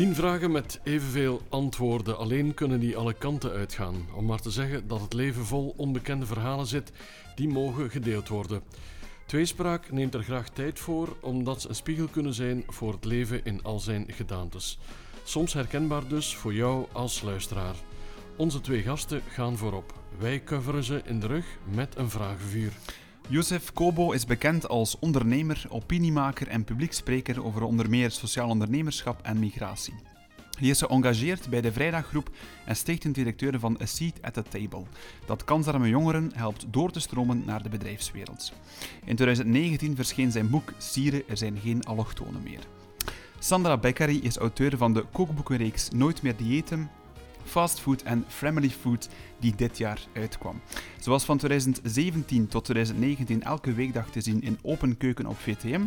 Tien vragen met evenveel antwoorden. Alleen kunnen die alle kanten uitgaan. Om maar te zeggen dat het leven vol onbekende verhalen zit, die mogen gedeeld worden. Tweespraak neemt er graag tijd voor, omdat ze een spiegel kunnen zijn voor het leven in al zijn gedaantes. Soms herkenbaar dus voor jou als luisteraar. Onze twee gasten gaan voorop. Wij coveren ze in de rug met een vragenvuur. Youssef Kobo is bekend als ondernemer, opiniemaker en publiekspreker over onder meer sociaal ondernemerschap en migratie. Hij is geëngageerd bij de Vrijdaggroep en stichtend directeur van A Seat at the Table, dat kansarme jongeren helpt door te stromen naar de bedrijfswereld. In 2019 verscheen zijn boek Sieren, er zijn geen allochtonen meer. Sandra Beccari is auteur van de kookboekenreeks Nooit meer diëten, fastfood en family food die dit jaar uitkwam. Ze was van 2017 tot 2019 elke weekdag te zien in Open Keuken op VTM.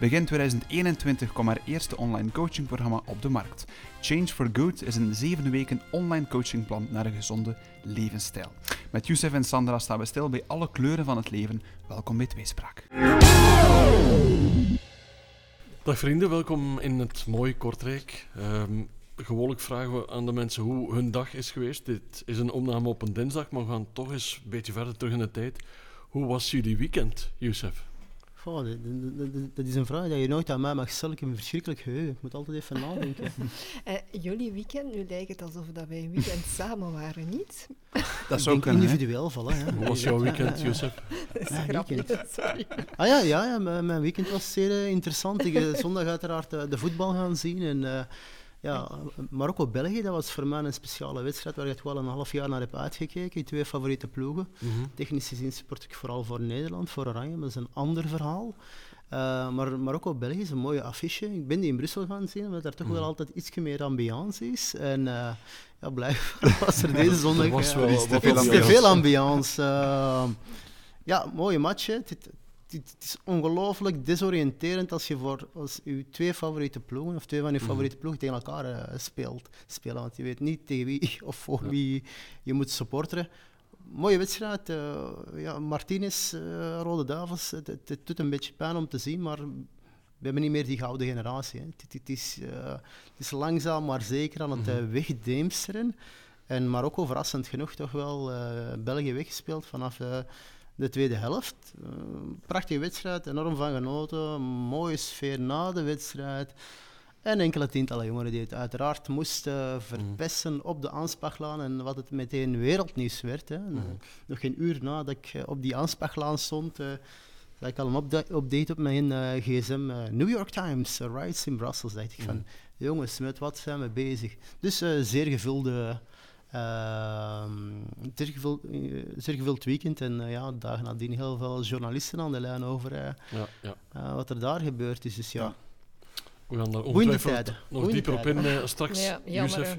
Begin 2021 kwam haar eerste online coachingprogramma op de markt. Change for Good is een zeven weken online coachingplan naar een gezonde levensstijl. Met Youssef en Sandra staan we stil bij alle kleuren van het leven. Welkom bij Tweespraak. Dag vrienden, welkom in het mooie Kortrijk. Um, gewoonlijk vragen we aan de mensen hoe hun dag is geweest. Dit is een opname op een dinsdag, maar we gaan toch eens een beetje verder terug in de tijd. Hoe was jullie weekend, Youssef? Oh, dat, dat, is een vraag die je nooit aan mij mag stellen. Ik heb een verschrikkelijk geheugen. Ik moet altijd even nadenken. uh, jullie weekend, nu lijkt het alsof dat wij een weekend samen waren, niet? Dat zou kunnen. individueel vallen. Hè. Hoe was jouw weekend, Jozef? sorry. Ah ja, ja, ja mijn, mijn, weekend was zeer uh, interessant. Ik uh, zondag uiteraard de voetbal gaan zien. En, ja, Marokko-België, dat was voor mij een speciale wedstrijd waar ik wel een half jaar naar heb uitgekeken. Twee favoriete ploegen. Mm -hmm. Technisch gezien sport ik vooral voor Nederland, voor Oranje, maar dat is een ander verhaal. Uh, maar Marokko-België is een mooie affiche. Ik ben die in Brussel gaan zien, omdat daar toch wel altijd iets meer ambiance is. En uh, ja, blijkbaar was er deze zondag was wel, uh, te veel ambiance. Te veel ambiance. ja, mooie match. Hè het, is ongelooflijk desoriënterend als je voor als je twee favoriete ploegen, of twee van je mhm. favoriete ploegen tegen elkaar uh, speelt, spelen. Want je weet niet tegen wie of voor wie je moet supporteren. Mooie wedstrijd. Uh, ja, Martinez, uh, Rode Duivels, het, het, doet een beetje pijn om te zien, maar we hebben niet meer die gouden generatie. Hè. Het, het, is, het, is, langzaam maar zeker aan het mm wegdeemsteren. En Marokko, verrassend genoeg, toch wel België weggespeeld vanaf de tweede helft. Uh, prachtige wedstrijd, enorm van genoten. Mooie sfeer na de wedstrijd. En enkele tientallen jongeren die het uiteraard moesten verpesten op de aanspachlaan. En wat het meteen wereldnieuws werd. Hè. Mm. Nog geen uur nadat ik eh, op die aanspachlaan stond, uh, zag ik al een update op mijn uh, gsm. New York Times, riots in Brussels. dacht ik van, jongens, met wat zijn we bezig? Dus zeer gevulde zeer, gevuld, zeer gevuld weekend en uh, ja, dagen nadien heel veel journalisten aan de lijn over uh, ja, ja. Uh, wat er daar gebeurd is. Dus ja. We gaan daar ongetwijfeld nog Goeie dieper op in uh, straks, ja, Youssef.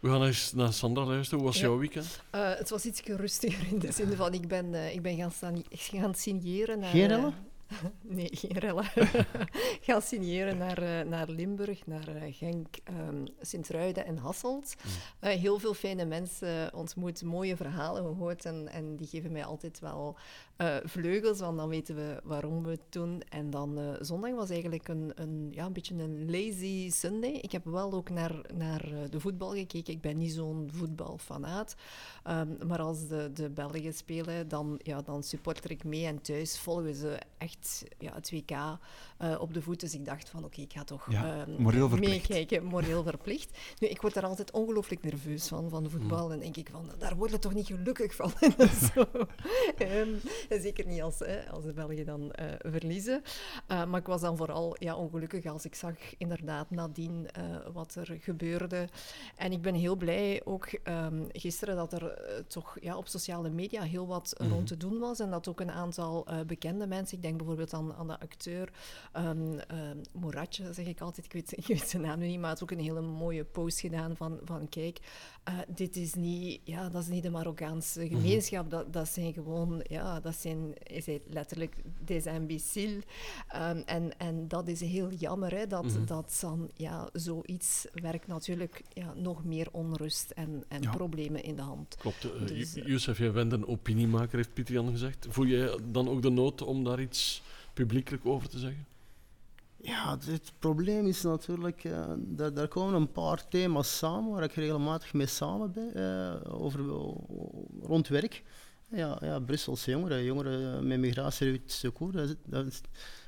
We gaan eens naar Sandra luisteren. Hoe was jouw weekend? het was iets rustiger in de zin van ik ben, ik ben gaan, gaan signeren. Naar, Geen? Nee, geen rellen. gaan signeren naar, uh, naar Limburg, naar uh, Genk, um, Sint-Ruiden en Hasselt. Uh, heel veel fijne mensen ontmoet, mooie verhalen gehoord en, en die geven mij altijd wel vleugels, want dan weten we waarom we het doen. En dan zondag was eigenlijk een, een, ja, een beetje een lazy Sunday. Ik heb wel ook naar, naar de voetbal gekeken. Ik ben niet zo'n voetbalfanaat. Um, maar als de, de Belgen spelen, dan, ja, dan supporter ik mee en thuis volgen ze echt ja, het WK uh, op de voet. Dus ik dacht van oké, ik ga toch ja, uh, meekijken, moreel verplicht. Nu, ik word daar altijd ongelooflijk nerveus van, van voetbal. Mm. En denk ik van, daar word je toch niet gelukkig van. um, zeker niet als, hè, als de Belgen dan uh, verliezen. maar ik was dan vooral ja, ongelukkig als ik zag inderdaad nadien wat er gebeurde. En ik ben heel blij ook um, gisteren dat er toch ja, op sociale media heel wat mm. rond te doen was. En dat ook een aantal bekende mensen, ik denk bijvoorbeeld aan, aan de acteur um, um, Moratje, zeg ik altijd, ik weet, ik weet zijn naam nu niet, maar het ook een hele mooie post gedaan van, van kijk, uh, dit is niet, ja, dat is niet de Marokkaanse mhm. gemeenschap, dat, dat zijn gewoon, ja, dat zijn, hij zei letterlijk, des imbéciles. Um, en, en dat is heel jammer, hè, dat, mm dat dan, ja, zoiets werkt natuurlijk ja, nog meer onrust en, en ja. problemen in de hand. Klopt. Uh, dus, Youssef, jij bent een opiniemaker, heeft Pieter Jan gezegd. Voel jij dan ook de nood om daar iets publiekelijk over te zeggen? Ja, het, probleem is natuurlijk, uh, daar, komen een paar thema's samen waar ik regelmatig mee samen ben, uh, over, rond werk. Ja, ja, Brusselse jongeren, jongeren met migratie uit secours, dat, dat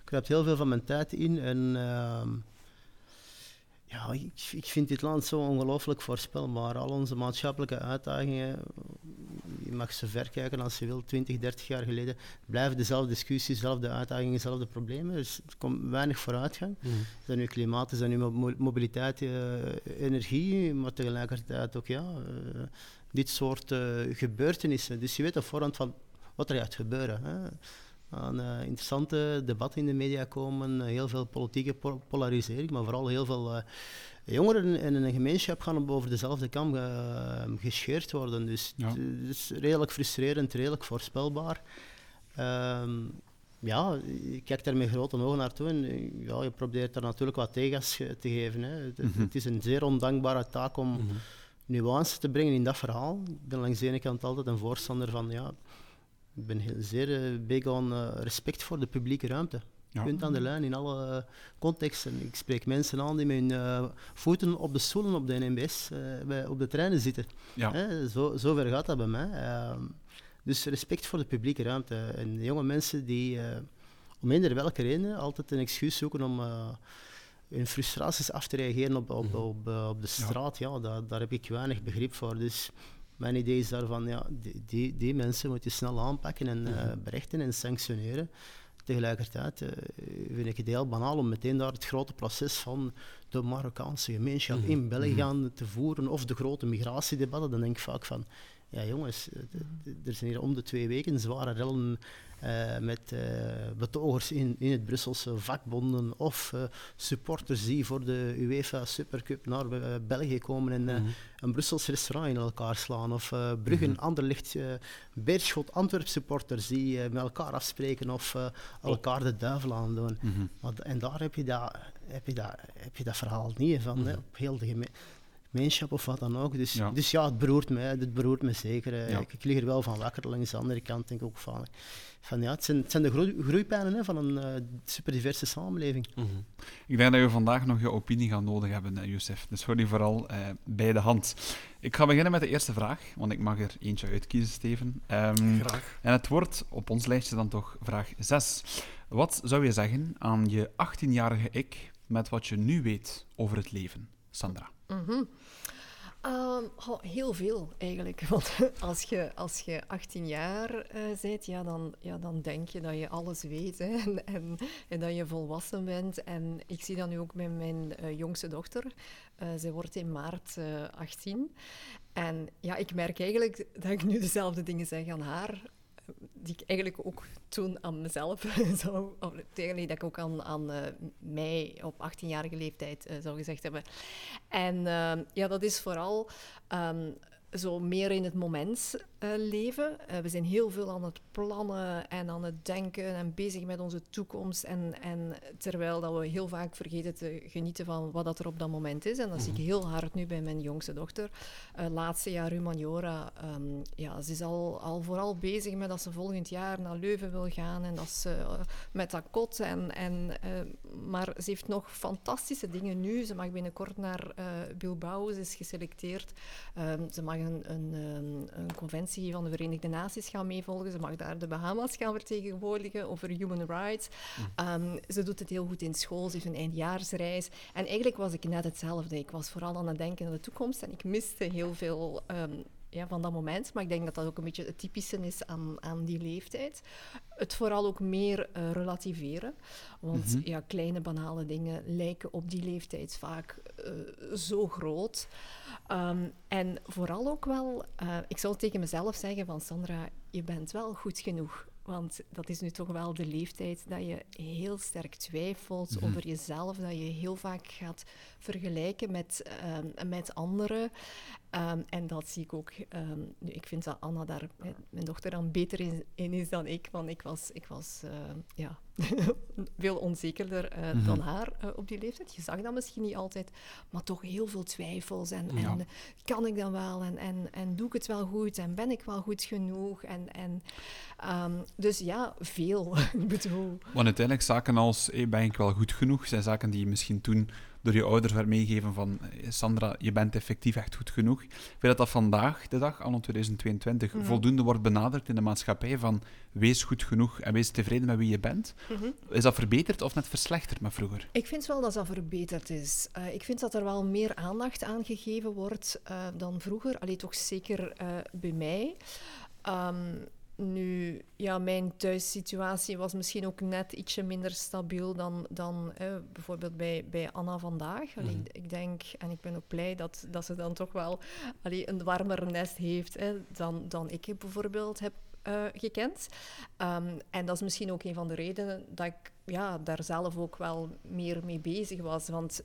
kruipt heel veel van mijn tijd in. En uh, ja, ik, ik vind dit land zo ongelooflijk voorspelbaar. Al onze maatschappelijke uitdagingen, je mag ze verkijken als je wil, 20, 30 jaar geleden, blijven dezelfde discussies, dezelfde uitdagingen, dezelfde problemen. Dus er komt weinig vooruitgang. Mm. Dat nu klimaat, dat nu mobiliteit, uh, energie, maar tegelijkertijd ook ja, uh, dit soort uh, gebeurtenissen. Dus je weet op voorhand van wat er gaat gebeuren. Hè aan uh, interessante debatten in de media komen, heel veel politieke polarisering, maar vooral heel veel uh, jongeren in een gemeenschap gaan over dezelfde kam uh, gescheerd worden. Dus ja. het is redelijk frustrerend, redelijk voorspelbaar. Um, ja, ik kijk daar met grote ogen naartoe en ja, je probeert daar natuurlijk wat tegengas te geven. Hè. Het, mm -hmm. het, is een zeer ondankbare taak om mm -hmm. nuance te brengen in dat verhaal. Ik ben langs de ene kant altijd een voorstander van ja, ik ben heel, zeer uh, big on uh, respect voor de publieke ruimte. Ja. Punt aan de lijn in alle uh, contexten. Ik spreek mensen aan die met hun voeten op de stoelen op de NMBS bij, op de treinen zitten. Ja. Hè? Zo, zo ver gaat dat bij mij. Ehm, dus respect voor de publieke ruimte. En jonge mensen die, om eender welke reden, altijd een excuus zoeken om hun frustraties af te reageren op, op, mhm. op, op de straat, ja, ja daar, daar heb ik weinig begrip voor. Dus mijn idee is daarvan, ja, die, die, die mensen moet je snel aanpakken en uh, berechten en sanctioneren. Tegelijkertijd uh, vind ik het heel banaal om meteen daar het grote proces van de Marokkaanse gemeenschap -hmm. in België mm te voeren of de grote migratiedebatten. Dan denk ik vaak van, ja jongens, er zijn hier om de twee weken zware rellen uh, met uh, betogers in, in het Brusselse vakbonden of uh, supporters die voor de UEFA Supercup naar België komen en -hmm. een Brussels restaurant in elkaar slaan. Of Bruggen, mm -hmm. Anderlecht, Beerschot, Antwerp supporters die met elkaar afspreken of elkaar de duivel aandoen. Mm -hmm. maar, en daar heb je dat, heb je dat, heb je dat verhaal niet van, hè, op heel de gemeente gemeenschap of wat dan ook. Dus ja, dus ja het beroert me, het beroert me zeker. Ja. Ik, ik, lig er wel van wakker. Langs de andere kant denk ik ook van, van ja, het zijn, het zijn de groei, groeipijnen hè, van een uh, superdiverse samenleving. Mm -hmm. Ik denk dat we vandaag nog je opinie gaan nodig hebben, uh, Youssef. Dus voor die vooral uh, bij de hand. Ik ga beginnen met de eerste vraag, want ik mag er eentje uitkiezen, Steven. Um, Graag. En het wordt op ons lijstje dan toch vraag 6. Wat zou je zeggen aan je 18-jarige ik met wat je nu weet over het leven, Sandra? Mm -hmm. Um, heel veel eigenlijk. Want als je, als je 18 jaar uh, bent, ja, dan, ja, dan denk je dat je alles weet en, en, dat je volwassen bent. En ik zie dat nu ook met mijn uh, jongste dochter. Uh, zij wordt in maart 18. En ja, ik merk eigenlijk dat ik nu dezelfde dingen zeg aan haar die ik eigenlijk ook toen aan mezelf zou, of tegen dat ik ook aan, aan uh, mij op 18-jarige leeftijd uh, zou gezegd hebben. En uh, ja, dat is vooral um, zo meer in het moment uh, leven. Uh, we zijn heel veel aan het plannen en aan het denken en bezig met onze toekomst. En, en terwijl dat we heel vaak vergeten te genieten van wat dat er op dat moment is. En dat zie ik heel hard nu bij mijn jongste dochter. Uh, laatste jaar humaniora. Um, ja, ze is al, al vooral bezig met dat ze volgend jaar naar Leuven wil gaan. En dat ze met dat kot. En, en, maar ze heeft nog fantastische dingen nu. Ze mag binnenkort naar Bilbao. Ze is geselecteerd. Um, ze mag een, een, ehm, een, conventie van de Verenigde Naties gaan meevolgen. Ze mag daar de Bahama's gaan vertegenwoordigen over human rights. Mm. Um, ze doet het heel goed in school. Ze heeft een eindjaarsreis. En eigenlijk was ik net hetzelfde. Ik was vooral aan het denken aan de toekomst en ik miste heel veel. Um, ja, van dat moment. Maar ik denk dat dat ook een beetje het typische is aan, aan die leeftijd. Het vooral ook meer uh, relativeren. Want mm -hmm. ja, kleine banale dingen lijken op die leeftijd vaak uh, zo groot. Um, en vooral ook wel, uh, ik zou tegen mezelf zeggen van Sandra, je bent wel goed genoeg. Want dat is nu toch wel de leeftijd dat je heel sterk twijfelt mm -hmm. over jezelf, dat je heel vaak gaat vergelijken met, uh, met anderen. Ehm, en dat zie ik ook. ehm, nu, ik vind dat Anna daar, mijn dochter, dan beter in, in is dan ik. Want ik was, ik was eh, ja, veel onzekerder eh, Mhm. dan haar eh, op die leeftijd. Je zag dat misschien niet altijd, maar toch heel veel twijfels. En, Ja. en kan ik dan wel? En, en, en doe ik het wel goed? En ben ik wel goed genoeg? En, en, ehm, dus ja, veel. ik bedoel... Want uiteindelijk zaken als hey, ben ik wel goed genoeg, zijn zaken die je misschien toen door je ouders werd meegegeven van eh, Sandra, je bent effectief echt goed genoeg. Ik vind dat dat vandaag, de dag, anno 2022, Mhm. voldoende wordt benaderd in de maatschappij van wees goed genoeg en wees tevreden met wie je bent. Mhm. Is dat verbeterd of net verslechterd met vroeger? Ik vind wel dat dat verbeterd is. Eh, ik vind dat er wel meer aandacht aan gegeven wordt eh, dan vroeger. Allee, toch zeker bij mij. Ehm, nu, ja, mijn thuissituatie was misschien ook net ietsje minder stabiel dan, dan eh, bijvoorbeeld bij, bij Anna vandaag. Allee, Mhm. ik, denk, en ik ben ook blij dat, dat ze dan toch wel allee, een warmer nest heeft hè, dan, dan ik bijvoorbeeld heb eh, gekend. Ehm, en dat is misschien ook een van de redenen dat ik ja, daar zelf ook wel meer mee bezig was. Want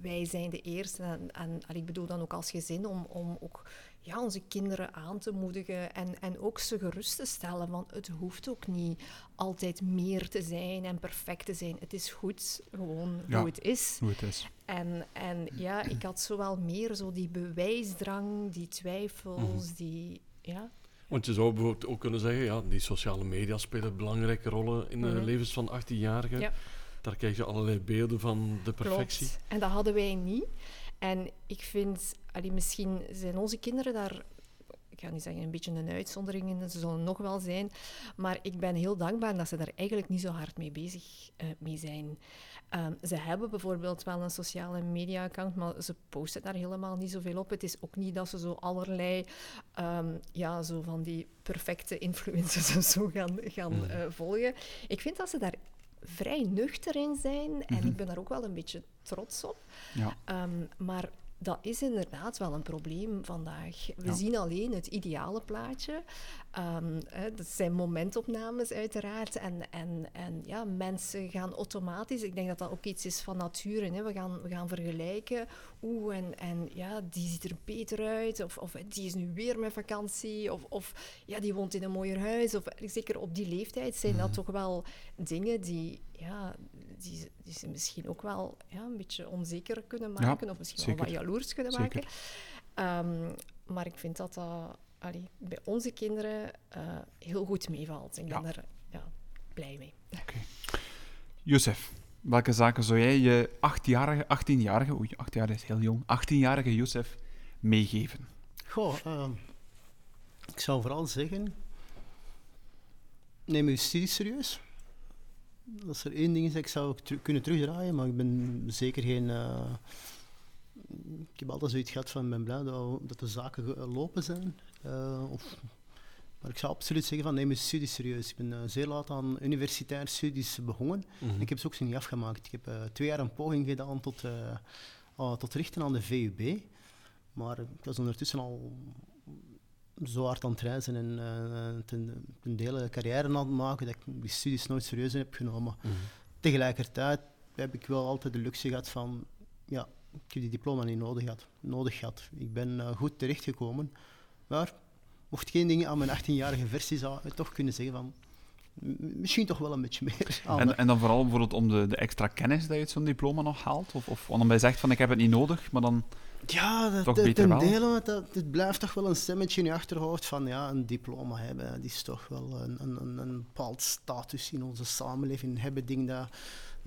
wij zijn de eerste, en, en ik bedoel dan ook als gezin, om, om ook ja, onze kinderen aan te moedigen en, en ook ze gerust te stellen. Want het hoeft ook niet altijd meer te zijn en perfect te zijn. Het is goed gewoon Ja. hoe het is. Hoe het is. En, en ja, ik had zo wel meer zo die bewijsdrang, die twijfels, Mhm. die... Ja, Want je zou bijvoorbeeld ook kunnen zeggen, ja, die sociale media spelen belangrijke rollen in de Mhm. levens van 18-jarigen. Ja. Daar krijg je allerlei beelden van de perfectie. Klopt. En dat hadden wij niet. En ik vind, allee, misschien zijn onze kinderen daar, ik ga niet zeggen een beetje een uitzondering in, ze zullen nog wel zijn, maar ik ben heel dankbaar dat ze daar eigenlijk niet zo hard mee bezig eh, mee zijn. Ehm, ze hebben bijvoorbeeld wel een sociale media-account, maar ze posten daar helemaal niet zoveel op. Het is ook niet dat ze zo allerlei, ehm, ja, zo van die perfecte influencers of zo gaan, gaan Mhm. eh, volgen. Ik vind dat ze daar vrij nuchter in zijn en Mhm. ik ben daar ook wel een beetje trots op. Ja. Ehm, maar dat is inderdaad wel een probleem vandaag. We Ja. zien alleen het ideale plaatje. Ehm, hè, dat zijn momentopnames uiteraard. En, en, en ja, mensen gaan automatisch... Ik denk dat dat ook iets is van nature. Hè. We, gaan, we gaan vergelijken. Oeh, en, en ja, die ziet er beter uit. Of, of die is nu weer met vakantie. Of, of ja, die woont in een mooier huis. Of, zeker op die leeftijd zijn dat toch wel dingen die... Ja, die, die ze misschien ook wel ja, een beetje onzeker kunnen Ja, maken. of misschien wel wat jaloers kunnen Zeker. maken. Ehm, maar ik vind dat dat allee, bij onze kinderen eh, heel goed meevalt. Ik ben Ja. er ja, blij mee. Youssef, welke zaken zou jij je 8-jarige, 18-jarige, oei, 8 jaar is heel jong, 18-jarige Youssef meegeven? Goh, ehm, ik zou vooral zeggen, neem je studie serieus. Als er één ding is dat ik zou kunnen terugdraaien, maar ik ben zeker geen... eh, ik heb altijd zoiets gehad van, ik ben blij dat, dat de zaken lopen zijn. Eh, of, maar ik zou absoluut zeggen van, neem je studie serieus. Ik ben eh, zeer laat aan universitaire studies begonnen. Mhm. Ik heb ze ook zo niet afgemaakt. Ik heb eh, twee jaar een poging gedaan tot, ah, tot richten aan de VUB. Maar ik was ondertussen al zo hard aan het reizen en eh, ten, ten dele carrière aan het maken dat ik die studies nooit serieus heb genomen. Mhm. Tegelijkertijd heb ik wel altijd de luxe gehad van, ja, ik heb die diploma niet nodig gehad. Nodig gehad. Ik ben eh, goed terechtgekomen. Maar mocht geen dingen aan mijn 18-jarige versie zou ik toch kunnen zeggen van, misschien toch wel een beetje meer En, en dan vooral bijvoorbeeld om de, de extra kennis dat je uit zo'n diploma nog haalt? Of, of omdat je zegt van ik heb het niet nodig, maar dan... Ja, dat, Toch beter ten dele, want dat, het blijft toch wel een stemmetje in je achterhoofd van ja, een diploma hebben, dat is toch wel een, een, een, een bepaald status in onze samenleving hebben, ding dat,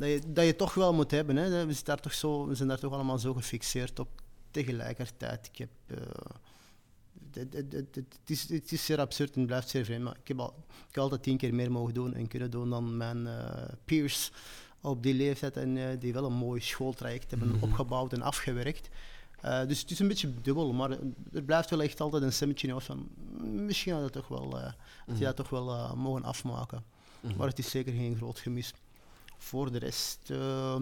dat, je, dat je toch wel moet hebben. Hè. We, zijn daar toch zo, we zijn daar toch allemaal zo gefixeerd op. Tegelijkertijd, ik heb... eh, het, het, het, het is, het is zeer absurd en het blijft zeer vreemd, maar ik heb, al, ik heb altijd tien keer meer mogen doen en kunnen doen dan mijn eh, peers op die leeftijd en eh, die wel een mooi schooltraject hebben Mhm. opgebouwd en afgewerkt. Dus het is een beetje dubbel, maar er blijft wel echt altijd een stemmetje in van "Mm, misschien had, toch wel, had je Mhm. dat toch wel eh, mogen afmaken. Mhm. Maar het is zeker geen groot gemis. Voor de rest, eh,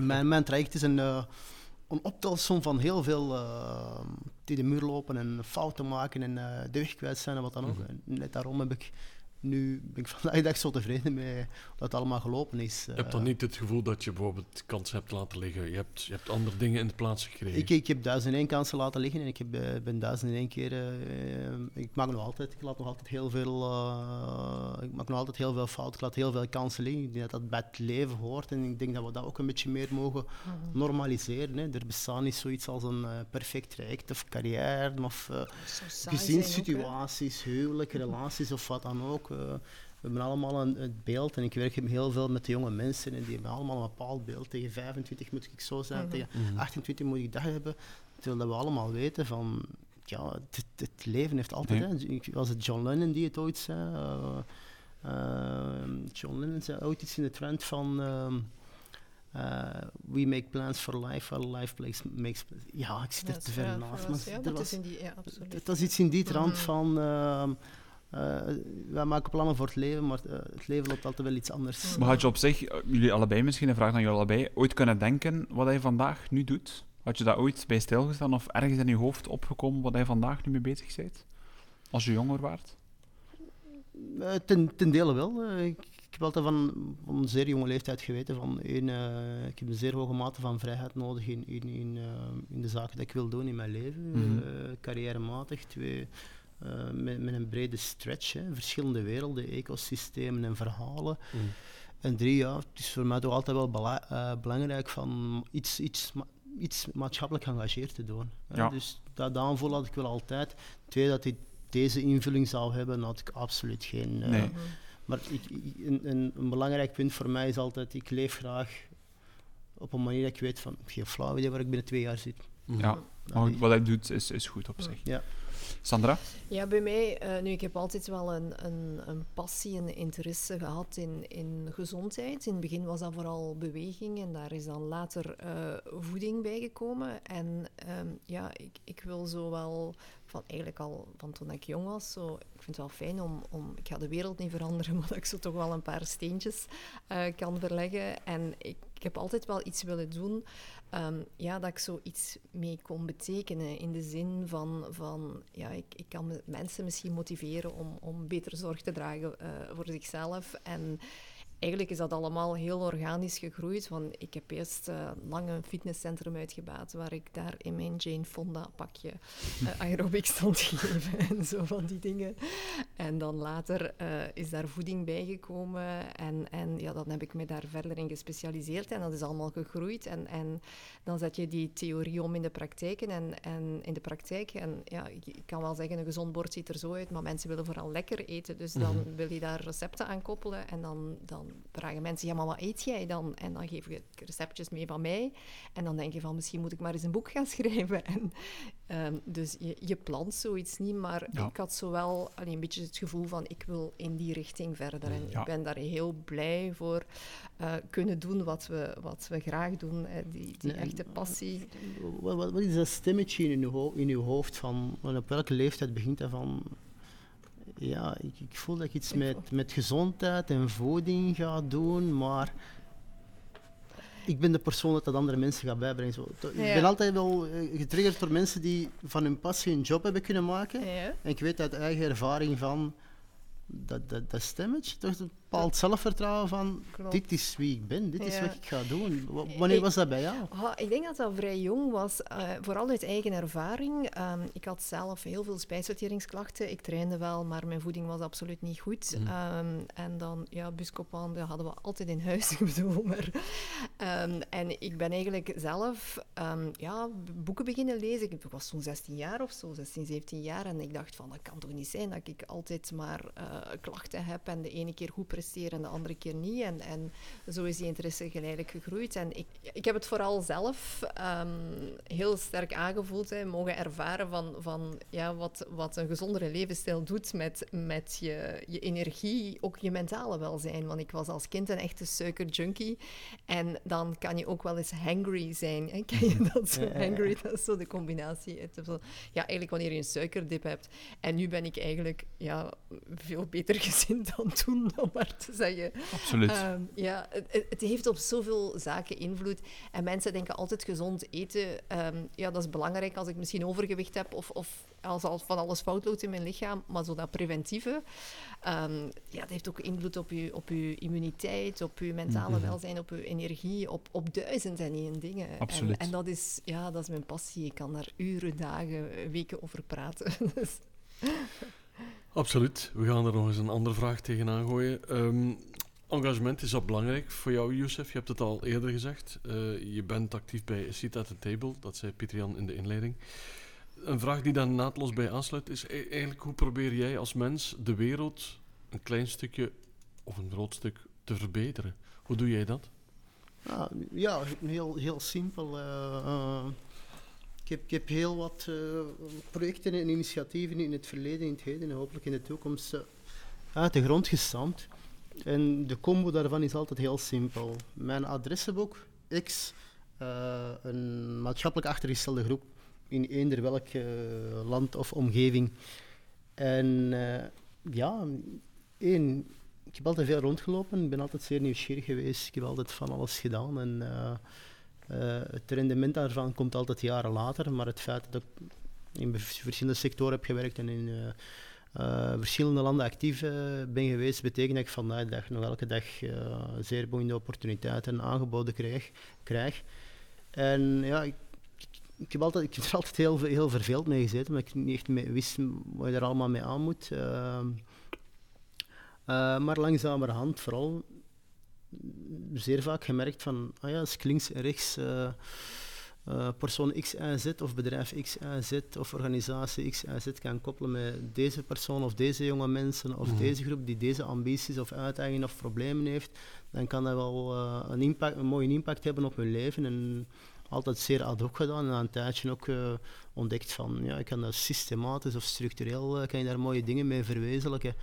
mijn, mijn traject is een, eh, een optelsom van heel veel die de muur lopen en fouten maken en de weg kwijt zijn en wat dan ook. Mhm. Net daarom heb ik nu ben ik vandaag dag zo tevreden mee dat het allemaal gelopen is. Je hebt dan Eh, niet het gevoel dat je bijvoorbeeld kansen hebt laten liggen. Je hebt, je hebt andere dingen in de plaats gekregen. Ik, ik heb duizend en één kansen laten liggen en ik heb, eh, ben duizend en één keer. eh, ik maak nog altijd, ik laat nog altijd heel veel. eh, ik maak nog altijd heel veel fouten, ik laat heel veel kansen liggen. Ik denk dat dat bij het leven hoort en ik denk dat we dat ook een beetje meer mogen normaliseren. Hè. Er bestaat niet zoiets als een perfect traject of carrière of hè. gezinssituaties, huwelijk, relaties of wat dan ook. Eh. we hebben allemaal een, een beeld en ik werk heel veel met de jonge mensen en die hebben allemaal een bepaald beeld. Tegen 25 moet ik zo zijn, tegen Mhm. 28 moet ik dat hebben. Terwijl we allemaal weten van, ja, het, het leven heeft altijd, Nee. hè, ik- was het John Lennon die het ooit zei? eh, eh, John Lennon zei ooit iets in de trend van, ehm, eh, we make plans for life, while life makes, makes Ja, ik zit er te ver ja, naast. dat maar is- ja, dat was- is in die, ja, absoluut. het was iets in die trant Mhm. van. Eh, wij maken plannen voor het leven, maar eh, het leven loopt altijd wel iets anders. Mhm. Maar had je op zich, eh, jullie allebei misschien, een vraag aan jullie allebei, ooit kunnen denken wat hij vandaag nu doet? Had je daar ooit bij stilgestaan of ergens in je hoofd opgekomen wat hij vandaag nu mee bezig bent? Als je jonger waart? Eh, ten, ten dele wel. Ik, ik heb altijd van, van een zeer jonge leeftijd geweten van één, eh, ik heb een zeer hoge mate van vrijheid nodig in, in, in, in de zaken die ik wil doen in mijn leven, eh, carrièrematig. Twee, eh, met, met een brede stretch, hè, verschillende werelden, ecosystemen en verhalen. Mhm. En drie, ja, het is voor mij toch altijd wel bela- eh, belangrijk van iets, iets, ma- iets maatschappelijk geëngageerd te doen. Ja. Dus dat aanvoel had ik wel altijd. Twee, dat dit deze invulling zou hebben, had ik absoluut geen. eh, Nee. Maar ik, ik- een, een, een belangrijk punt voor mij is altijd, ik leef graag op een manier dat ik weet van, ik geen flauw idee waar ik binnen twee jaar zit. Ja, maar wat hij doet is, is goed op zich. Ja. Sandra? Ja, bij mij, eh, nu, ik heb altijd wel een, een, een passie en interesse gehad in, in gezondheid. In het begin was dat vooral beweging en daar is dan later eh, voeding bijgekomen. En ehm, ja, ik, ik wil zo wel, van, eigenlijk al van toen ik jong was, zo, ik vind het wel fijn om, om, ik ga de wereld niet veranderen, maar dat ik zo toch wel een paar steentjes eh, kan verleggen. En ik heb altijd wel iets willen doen Ehm, ja, dat ik zoiets mee kon betekenen. In de zin van, van ja, ik, ik kan me- mensen misschien motiveren om, om beter zorg te dragen eh, voor zichzelf. En eigenlijk is dat allemaal heel organisch gegroeid. Want ik heb eerst eh, lang een fitnesscentrum uitgebaat waar ik daar in mijn Jane Fonda pakje eh aerobic stond gegeven en zo van die dingen. En dan later eh, is daar voeding bijgekomen en, en ja, dan heb ik me daar verder in gespecialiseerd en dat is allemaal gegroeid. En, en dan zet je die theorie om in de praktijk en, en in de praktijk. En ja, ik, ik kan wel zeggen, een gezond bord ziet er zo uit, maar mensen willen vooral lekker eten. Dus dan wil je daar recepten aan koppelen en dan, dan vragen mensen, ja, maar wat eet jij dan? En dan geef je receptjes mee van mij. En dan denk je van, misschien moet ik maar eens een boek gaan schrijven. En, ehm, dus je, je plant zoiets niet, maar Ja. ik had zo wel allee, een beetje het gevoel van, ik wil in die richting verder. En Ja. ik ben daar heel blij voor eh, kunnen doen wat we, wat we graag doen. hè. Die, die echte passie. Wat, wat, wat is dat stemmetje in uw, in uw hoofd van, op welke leeftijd begint dat van... Ja, ik, ik voel dat ik iets met, met gezondheid en voeding ga doen, maar ik ben de persoon dat dat andere mensen gaat bijbrengen. Zo. Ik Ja. ben altijd wel eh, getriggerd door mensen die van hun passie een job hebben kunnen maken. Ja. En ik weet uit eigen ervaring van dat, dat, dat stemmetje, toch bepaald zelfvertrouwen van Klopt. dit is wie ik ben, dit is Ja. wat ik ga doen. W- wanneer Ik- was dat bij jou? Ah, ik denk dat dat vrij jong was, eh, vooral uit eigen ervaring. Ehm, ik had zelf heel veel spijsverteringsklachten. Ik trainde wel, maar mijn voeding was absoluut niet goed. Mhm. Ehm, en dan, ja, buscopan, dat hadden we altijd in huis, ik bedoel, maar... ehm, en ik ben eigenlijk zelf ja, boeken beginnen lezen. Ik was zo'n 16 jaar of zo, 16, 17 jaar. En ik dacht van, dat kan toch niet zijn dat ik altijd maar eh, klachten heb en de ene keer goed presteer en de andere keer niet. En, en zo is die interesse geleidelijk gegroeid. En ik, ik heb het vooral zelf ehm, heel sterk aangevoeld, hè, mogen ervaren van, van ja, wat, wat een gezondere levensstijl doet met, met je, je energie, ook je mentale welzijn. Want ik was als kind een echte suikerjunkie. En dan kan je ook wel eens hangry zijn. Hè? Ken je dat zo? Hangry, dat is zo de combinatie. Ja, eigenlijk wanneer je een suikerdip hebt. En nu ben ik eigenlijk ja, veel beter gezind dan toen, om maar zeggen. Absoluut. Ehm, ja, het, het heeft op zoveel zaken invloed. En mensen denken altijd gezond eten. ehm, ja, dat is belangrijk als ik misschien overgewicht heb of, of als al van alles fout loopt in mijn lichaam. Maar zo dat preventieve, ehm, ja, dat heeft ook invloed op je, op uw immuniteit, op uw mentale Mhm. welzijn, op uw energie, op, op duizend en één dingen. En, Absoluut. en dat is, ja, dat is mijn passie. Ik kan daar uren, dagen, weken over praten. Absoluut. We gaan er nog eens een andere vraag tegenaan gooien. Ehm, engagement is dat belangrijk voor jou, Youssef? Je hebt het al eerder gezegd. Eh, je bent actief bij Seat at the Table, dat zei Pieter-Jan in de inleiding. Een vraag die daar naadloos bij aansluit is e- eigenlijk hoe probeer jij als mens de wereld een klein stukje of een groot stuk te verbeteren? Hoe doe jij dat? Ja, ja heel, heel simpel. eh, eh, ik heb heel wat eh, projecten en initiatieven in het verleden, in het heden en hopelijk in de toekomst eh, uit de grond gestampt. En de combo daarvan is altijd heel simpel. Mijn adressenboek, X, eh, een maatschappelijk achtergestelde groep in eender welk eh, land of omgeving. En ja, één, ik heb altijd veel rondgelopen, ik ben altijd zeer nieuwsgierig geweest, ik heb altijd van alles gedaan. En het rendement daarvan komt altijd jaren later, maar het feit dat ik in vers- verschillende sectoren heb gewerkt en in eh, eh, verschillende landen actief eh, ben geweest, betekent dat ik vandaag dag nog elke dag eh, zeer boeiende opportuniteiten aangeboden krijg. krijg. En ja, ik, ik, heb, altijd, ik heb er altijd heel, heel verveeld mee gezeten, omdat ik niet echt wist wat je er allemaal mee aan moet. Eh, maar langzamerhand vooral zeer vaak gemerkt van, ah ja, als ik links en rechts eh, eh, persoon X, Y, Z of bedrijf X, Y, Z of organisatie X, Y, Z kan koppelen met deze persoon of deze jonge mensen of Mhm. deze groep die deze ambities of uitdagingen of problemen heeft, dan kan dat wel eh, een, impact, een mooie impact hebben op hun leven. En altijd zeer ad hoc gedaan en na een tijdje ook ontdekt van, ja, ik kan dat systematisch of structureel, kan je daar mooie dingen mee verwezenlijken.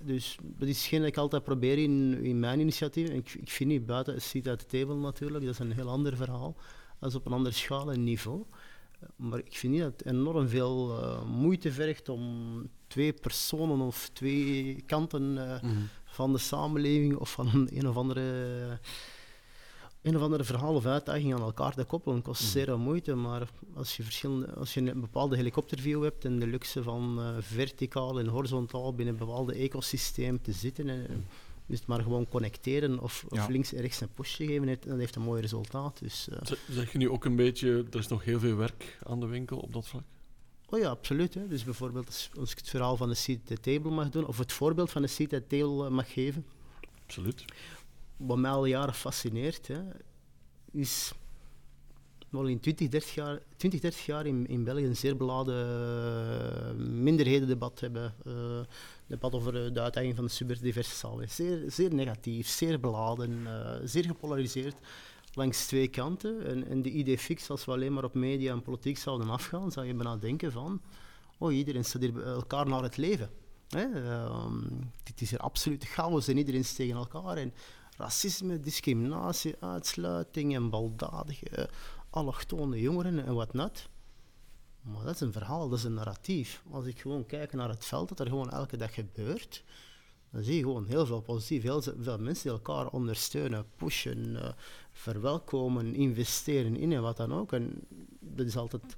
Dus dat is hetgeen dat ik altijd probeer in, in mijn initiatief. Ik, ik vind niet buiten het ziet uit de table natuurlijk, dat is een heel ander verhaal. Dat is op een andere schaal en niveau. Eh, Maar ik vind niet dat het enorm veel eh, moeite vergt om twee personen of twee kanten eh, van de samenleving of van een, een of andere een of andere verhaal of uitdaging aan elkaar te koppelen kost zeer veel moeite, maar als je, verschillende, als je een bepaalde helikopterview hebt en de luxe van eh, verticaal en horizontaal binnen een bepaalde ecosysteem te zitten, en, eh, is het maar gewoon connecteren of, of Ja. links en rechts een pushje geven, het- dat heeft een mooi resultaat. Dus, eh, Zeg je nu ook een beetje, er is nog heel veel werk aan de winkel op dat vlak? Oh ja, absoluut. Hè. Dus bijvoorbeeld als, als ik het verhaal van de seat at the table mag doen, of het voorbeeld van de seat at the table eh, mag geven, Absoluut. Wat mij al jaren fascineert, hè, is wel in 20, 30 jaar, 20, 30 jaar in, in België een zeer beladen eh, minderhedendebat hebben. eh debat over eh, de uitdaging van de superdiverse samenleving. Zeer, zeer negatief, zeer beladen, zeer gepolariseerd langs twee kanten. En, en de idee fix, als we alleen maar op media en politiek zouden afgaan, zou je bijna denken van, oh, iedereen staat hier elkaar naar het leven. Hè? ehm, dit is hier absoluut chaos en iedereen is tegen elkaar. Racisme, discriminatie, uitsluiting en baldadige allochtone jongeren en wat not. Maar dat is een verhaal, dat is een narratief. Als ik gewoon kijk naar het veld, dat er gewoon elke dag gebeurt, dan zie je gewoon heel veel positief. Heel veel mensen die elkaar ondersteunen, pushen, eh, verwelkomen, investeren in en wat dan ook. En dat is altijd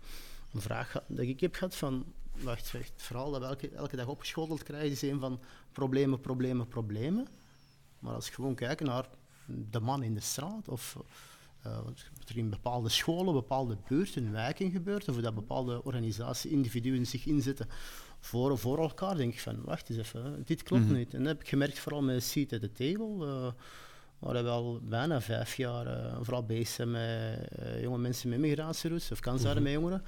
een vraag dat ik heb gehad van, wacht, het verhaal dat we elke, elke dag opgeschoteld krijgen is een van problemen, problemen, problemen. Maar als ik gewoon kijk naar de man in de straat of eh, wat er in bepaalde scholen, bepaalde buurten, wijken gebeurt, of dat bepaalde organisaties, individuen zich inzetten voor, voor elkaar, denk ik van, wacht eens even, dit klopt Mhm. niet. En dat heb ik gemerkt vooral met Seat at the Table, eh, waar we al bijna vijf jaar eh, vooral bezig zijn met jonge mensen met migratieroutes, of kansen met jongeren,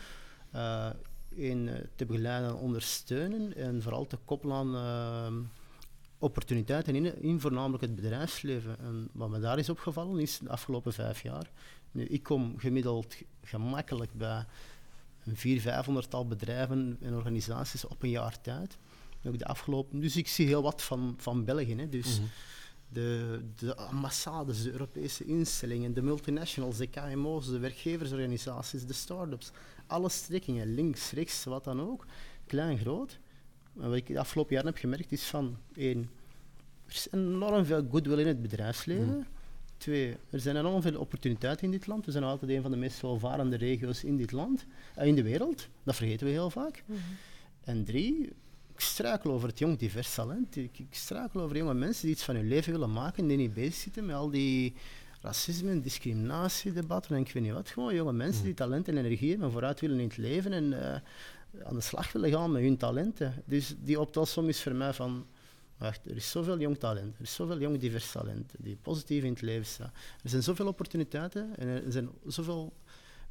eh, in te begeleiden en ondersteunen en vooral te koppelen aan eh, opportuniteiten in, in voornamelijk het bedrijfsleven. En wat me daar is opgevallen is de afgelopen vijf jaar. Nu, ik kom gemiddeld gemakkelijk bij een vier, vijfhonderdtal bedrijven en organisaties op een jaar tijd. Ook de afgelopen, dus ik zie heel wat van, van België. Hè. Dus Mhm. de, de ambassades, de Europese instellingen, de multinationals, de KMO's, de werkgeversorganisaties, de start-ups. Alle strekkingen, links, rechts, wat dan ook, klein, groot. En wat ik de afgelopen jaren heb gemerkt is van één, er is enorm veel goodwill in het bedrijfsleven. Twee, er zijn enorm veel opportuniteiten in dit land. We zijn nog altijd een van de meest welvarende regio's in dit land, eh, in de wereld. Dat vergeten we heel vaak. En drie, ik struikel over het jong divers talent. Ik, ik struikel over jonge mensen die iets van hun leven willen maken, die niet bezig zitten met al die racisme en discriminatiedebatten en ik weet niet wat. Gewoon jonge mensen die talent en energie hebben en vooruit willen in het leven en eh, aan de slag willen gaan met hun talenten. Dus die optelsom is voor mij van, wacht, er is zoveel jong talent, er is zoveel jong divers talent die positief in het leven staan. Er zijn zoveel opportuniteiten en er zijn zoveel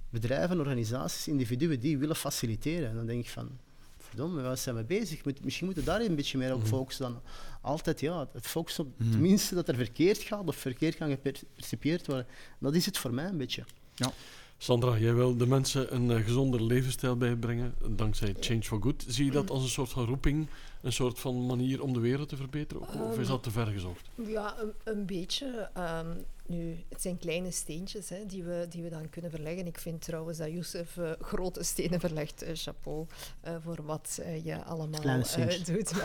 bedrijven, organisaties, individuen die willen faciliteren. En dan denk ik van, verdomme, waar zijn we bezig? Misschien moeten we daar een beetje meer op focussen dan altijd ja, het focussen op tenminste dat er verkeerd gaat of verkeerd kan gepercipieerd worden. Dat is het voor mij een beetje. Sandra, jij wil de mensen een eh, gezonder levensstijl bijbrengen, dankzij Change for Good. Zie je dat als een soort van roeping, een soort van manier om de wereld te verbeteren? Of- Of is dat te ver gezocht? Ja, een, een beetje. ehm, nu, het zijn kleine steentjes hè, die, we, die we dan kunnen verleggen. Ik vind trouwens dat Youssef eh, grote stenen verlegt. eh, chapeau eh, voor wat je allemaal eh, doet.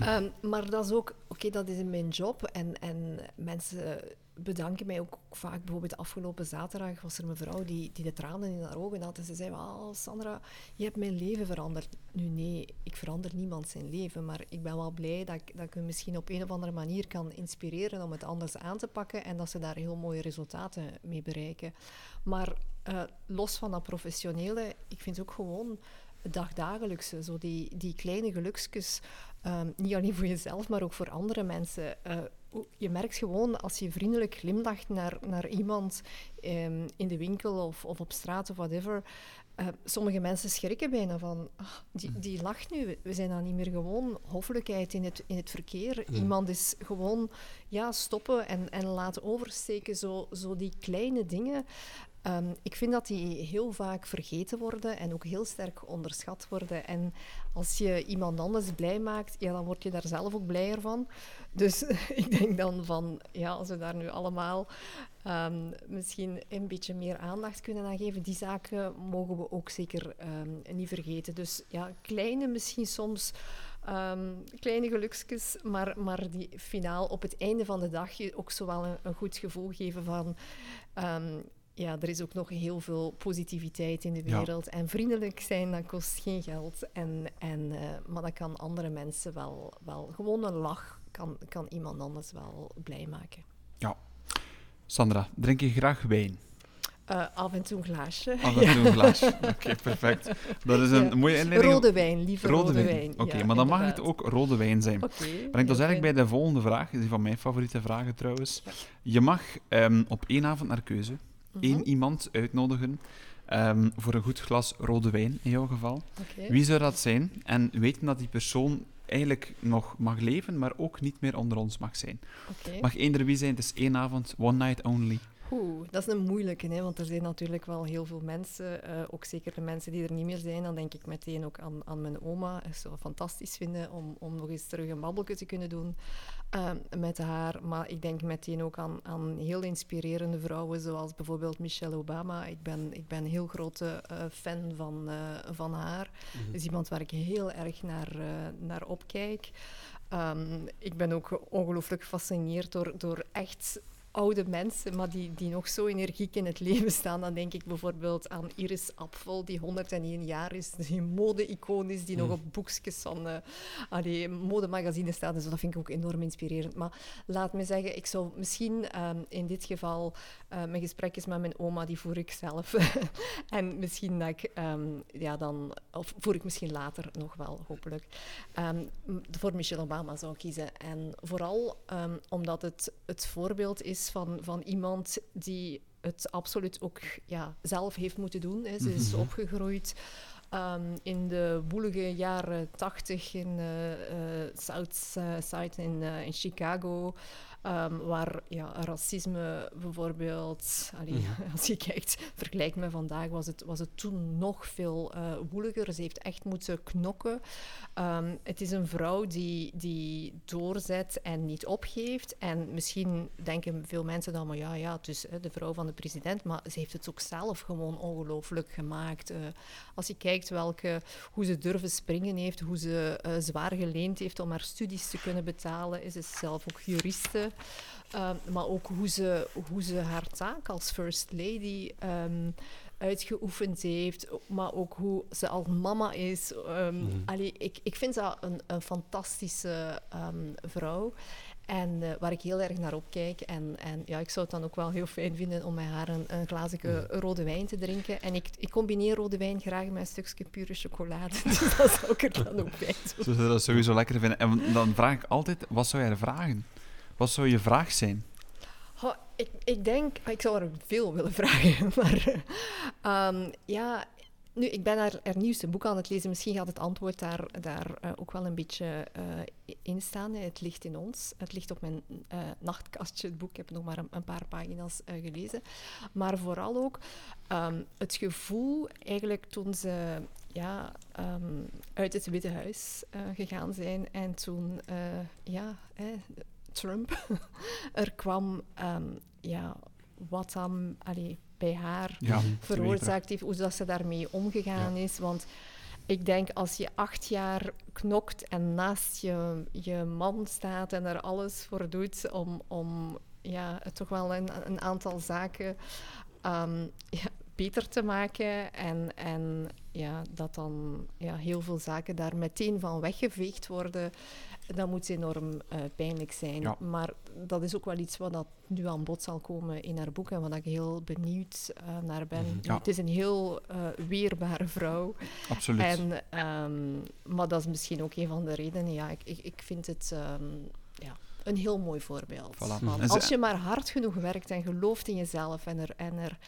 Ehm, maar dat is ook, oké, dat is in mijn job. En, en mensen bedanken mij ook vaak. Bijvoorbeeld afgelopen zaterdag was er een mevrouw die, die de tranen in haar ogen had. En ze zei, oh, Sandra, je hebt mijn leven veranderd. Nu nee, ik verander niemand zijn leven. Maar ik ben wel blij dat ik, dat ik misschien op een of andere manier kan inspireren om het anders aan te pakken. En dat ze daar heel mooie resultaten mee bereiken. Maar eh, los van dat professionele, ik vind ook gewoon het dagdagelijkse, zo die, die kleine geluksjes, ehm, niet alleen voor jezelf, maar ook voor andere mensen. Eh, je merkt gewoon als je vriendelijk glimlacht naar, naar iemand ehm, in de winkel of, of op straat of whatever. Eh, sommige mensen schrikken bijna van, ah, die, die lacht nu. We- We zijn dan niet meer gewoon hoffelijkheid in het, in het verkeer. Iemand is gewoon ja, stoppen en, en laten oversteken. Zo, zo die kleine dingen. Ehm, ik vind dat die heel vaak vergeten worden en ook heel sterk onderschat worden. En als je iemand anders blij maakt, ja, dan word je daar zelf ook blijer van. Dus ik denk dan van, ja, als we daar nu allemaal ehm, misschien een beetje meer aandacht kunnen aan geven, die zaken mogen we ook zeker ehm, niet vergeten. Dus ja, kleine misschien soms. kleine geluksjes, maar, maar die finaal op het einde van de dag je ook zowel een, een goed gevoel geven van ja, er is ook nog heel veel positiviteit in de Ja. wereld. En vriendelijk zijn, dat kost geen geld. En, en, eh, maar dat kan andere mensen wel, wel gewoon een lach kan, kan iemand anders wel blij maken. Sandra, drink je graag wijn? Eh, af en toe een glaasje. Af en toe een glaasje. Oké, perfect. Dat is een Ja. mooie inleiding. Rode wijn, liever rode, wijn. Oké, ja, maar dan mag het ook rode wijn zijn. Oké. Brengt ons eigenlijk bij de volgende vraag, die van mijn favoriete vragen trouwens. Ja. Je mag ehm, op één avond naar keuze Mhm. één iemand uitnodigen ehm, voor een goed glas rode wijn, in jouw geval. Wie zou dat zijn? En weten dat die persoon eigenlijk nog mag leven, maar ook niet meer onder ons mag zijn. Oké. Mag eender wie zijn, het is één avond, one night only. Oeh, dat is een moeilijke, hè, want er zijn natuurlijk wel heel veel mensen, eh, ook zeker de mensen die er niet meer zijn. Dan denk ik meteen ook aan, aan mijn oma. Ik zou het fantastisch vinden om, om nog eens terug een babbelje te kunnen doen eh, met haar. Maar ik denk meteen ook aan, aan heel inspirerende vrouwen, zoals bijvoorbeeld Michelle Obama. Ik ben, ik ben een heel grote eh, fan van, van haar. Dus iemand waar ik heel erg naar, naar opkijk. Ehm, ik ben ook ongelooflijk gefascineerd door, door echt oude mensen, maar die, die nog zo energiek in het leven staan. Dan denk ik bijvoorbeeld aan Iris Apfel, die 101 jaar is, die een mode-icoon is, die nog op boekjes van uh, allee, modemagazines staat. Dus dat vind ik ook enorm inspirerend. Maar laat me zeggen, ik zou misschien um, in dit geval uh, mijn gesprekjes met mijn oma, die voer ik zelf. en misschien dat ik um, ja, dan, of voer ik misschien later nog wel, hopelijk. Um, voor Michelle Obama zou kiezen. En vooral omdat het het voorbeeld is van, van iemand die het absoluut ook ja, zelf heeft moeten doen. Hè. Ze is opgegroeid um, in de woelige jaren tachtig in uh, uh, South Side in, in Chicago. Ehm, waar ja, racisme bijvoorbeeld, allee, Mhm. als je kijkt, vergelijkt met vandaag, was het, was het toen nog veel eh woeliger. Ze heeft echt moeten knokken. Ehm, het is een vrouw die, die doorzet en niet opgeeft. En misschien denken veel mensen dan, maar ja, ja, het is hè, de vrouw van de president, maar ze heeft het ook zelf gewoon ongelooflijk gemaakt. Eh, als je kijkt welke, hoe ze durven springen heeft, hoe ze eh, zwaar geleend heeft om haar studies te kunnen betalen, is ze zelf ook juriste. Ehm, maar ook hoe ze, hoe ze haar taak als first lady ehm, uitgeoefend heeft, maar ook hoe ze als mama is. Ehm, Mhm. allee, ik, ik vind dat een, een fantastische vrouw. En eh, waar ik heel erg naar opkijk. En, en ja, ik zou het dan ook wel heel fijn vinden om met haar een, een glaasje rode wijn te drinken. En ik, ik combineer rode wijn graag met een stukje pure chocolade. Dus dat zou ik er dan ook bij doen. Ze zullen dat sowieso lekker vinden. En dan vraag ik altijd, wat zou jij vragen? Wat zou je vraag zijn? Ik, denk, ik zou er veel willen vragen, maar eh, ehm, ja, nu, ik ben haar nieuwste boek aan het lezen. Misschien gaat het antwoord daar, daar eh, ook wel een beetje eh, in staan. Het ligt in ons. Het ligt op mijn eh, nachtkastje, het boek. Ik heb nog maar een, paar pagina's gelezen. Maar vooral ook ehm, het gevoel, eigenlijk toen ze ja, ehm, uit het Witte Huis gegaan zijn en toen, ja, Trump. Er kwam, ehm, ja, wat dan allee, bij haar Ja, veroorzaakt heeft, hoe dat ze daarmee omgegaan is. Want ik denk als je acht jaar knokt en naast je, je man staat en er alles voor doet om, om ja, toch wel een, een aantal zaken ja, beter te maken en, en ja, dat dan ja, heel veel zaken daar meteen van weggeveegd worden, dat moet enorm eh, pijnlijk zijn. Ja. Maar dat is ook wel iets wat dat nu aan bod zal komen in haar boek en wat ik heel benieuwd eh, naar ben. Mhm. Ja. Het is een heel eh, weerbare vrouw. Absoluut. En, ehm, maar dat is misschien ook een van de redenen. Ja, ik, ik, ik vind het ehm, ja, een heel mooi voorbeeld. Voilà. Ze- als je maar hard genoeg werkt en gelooft in jezelf en er, en er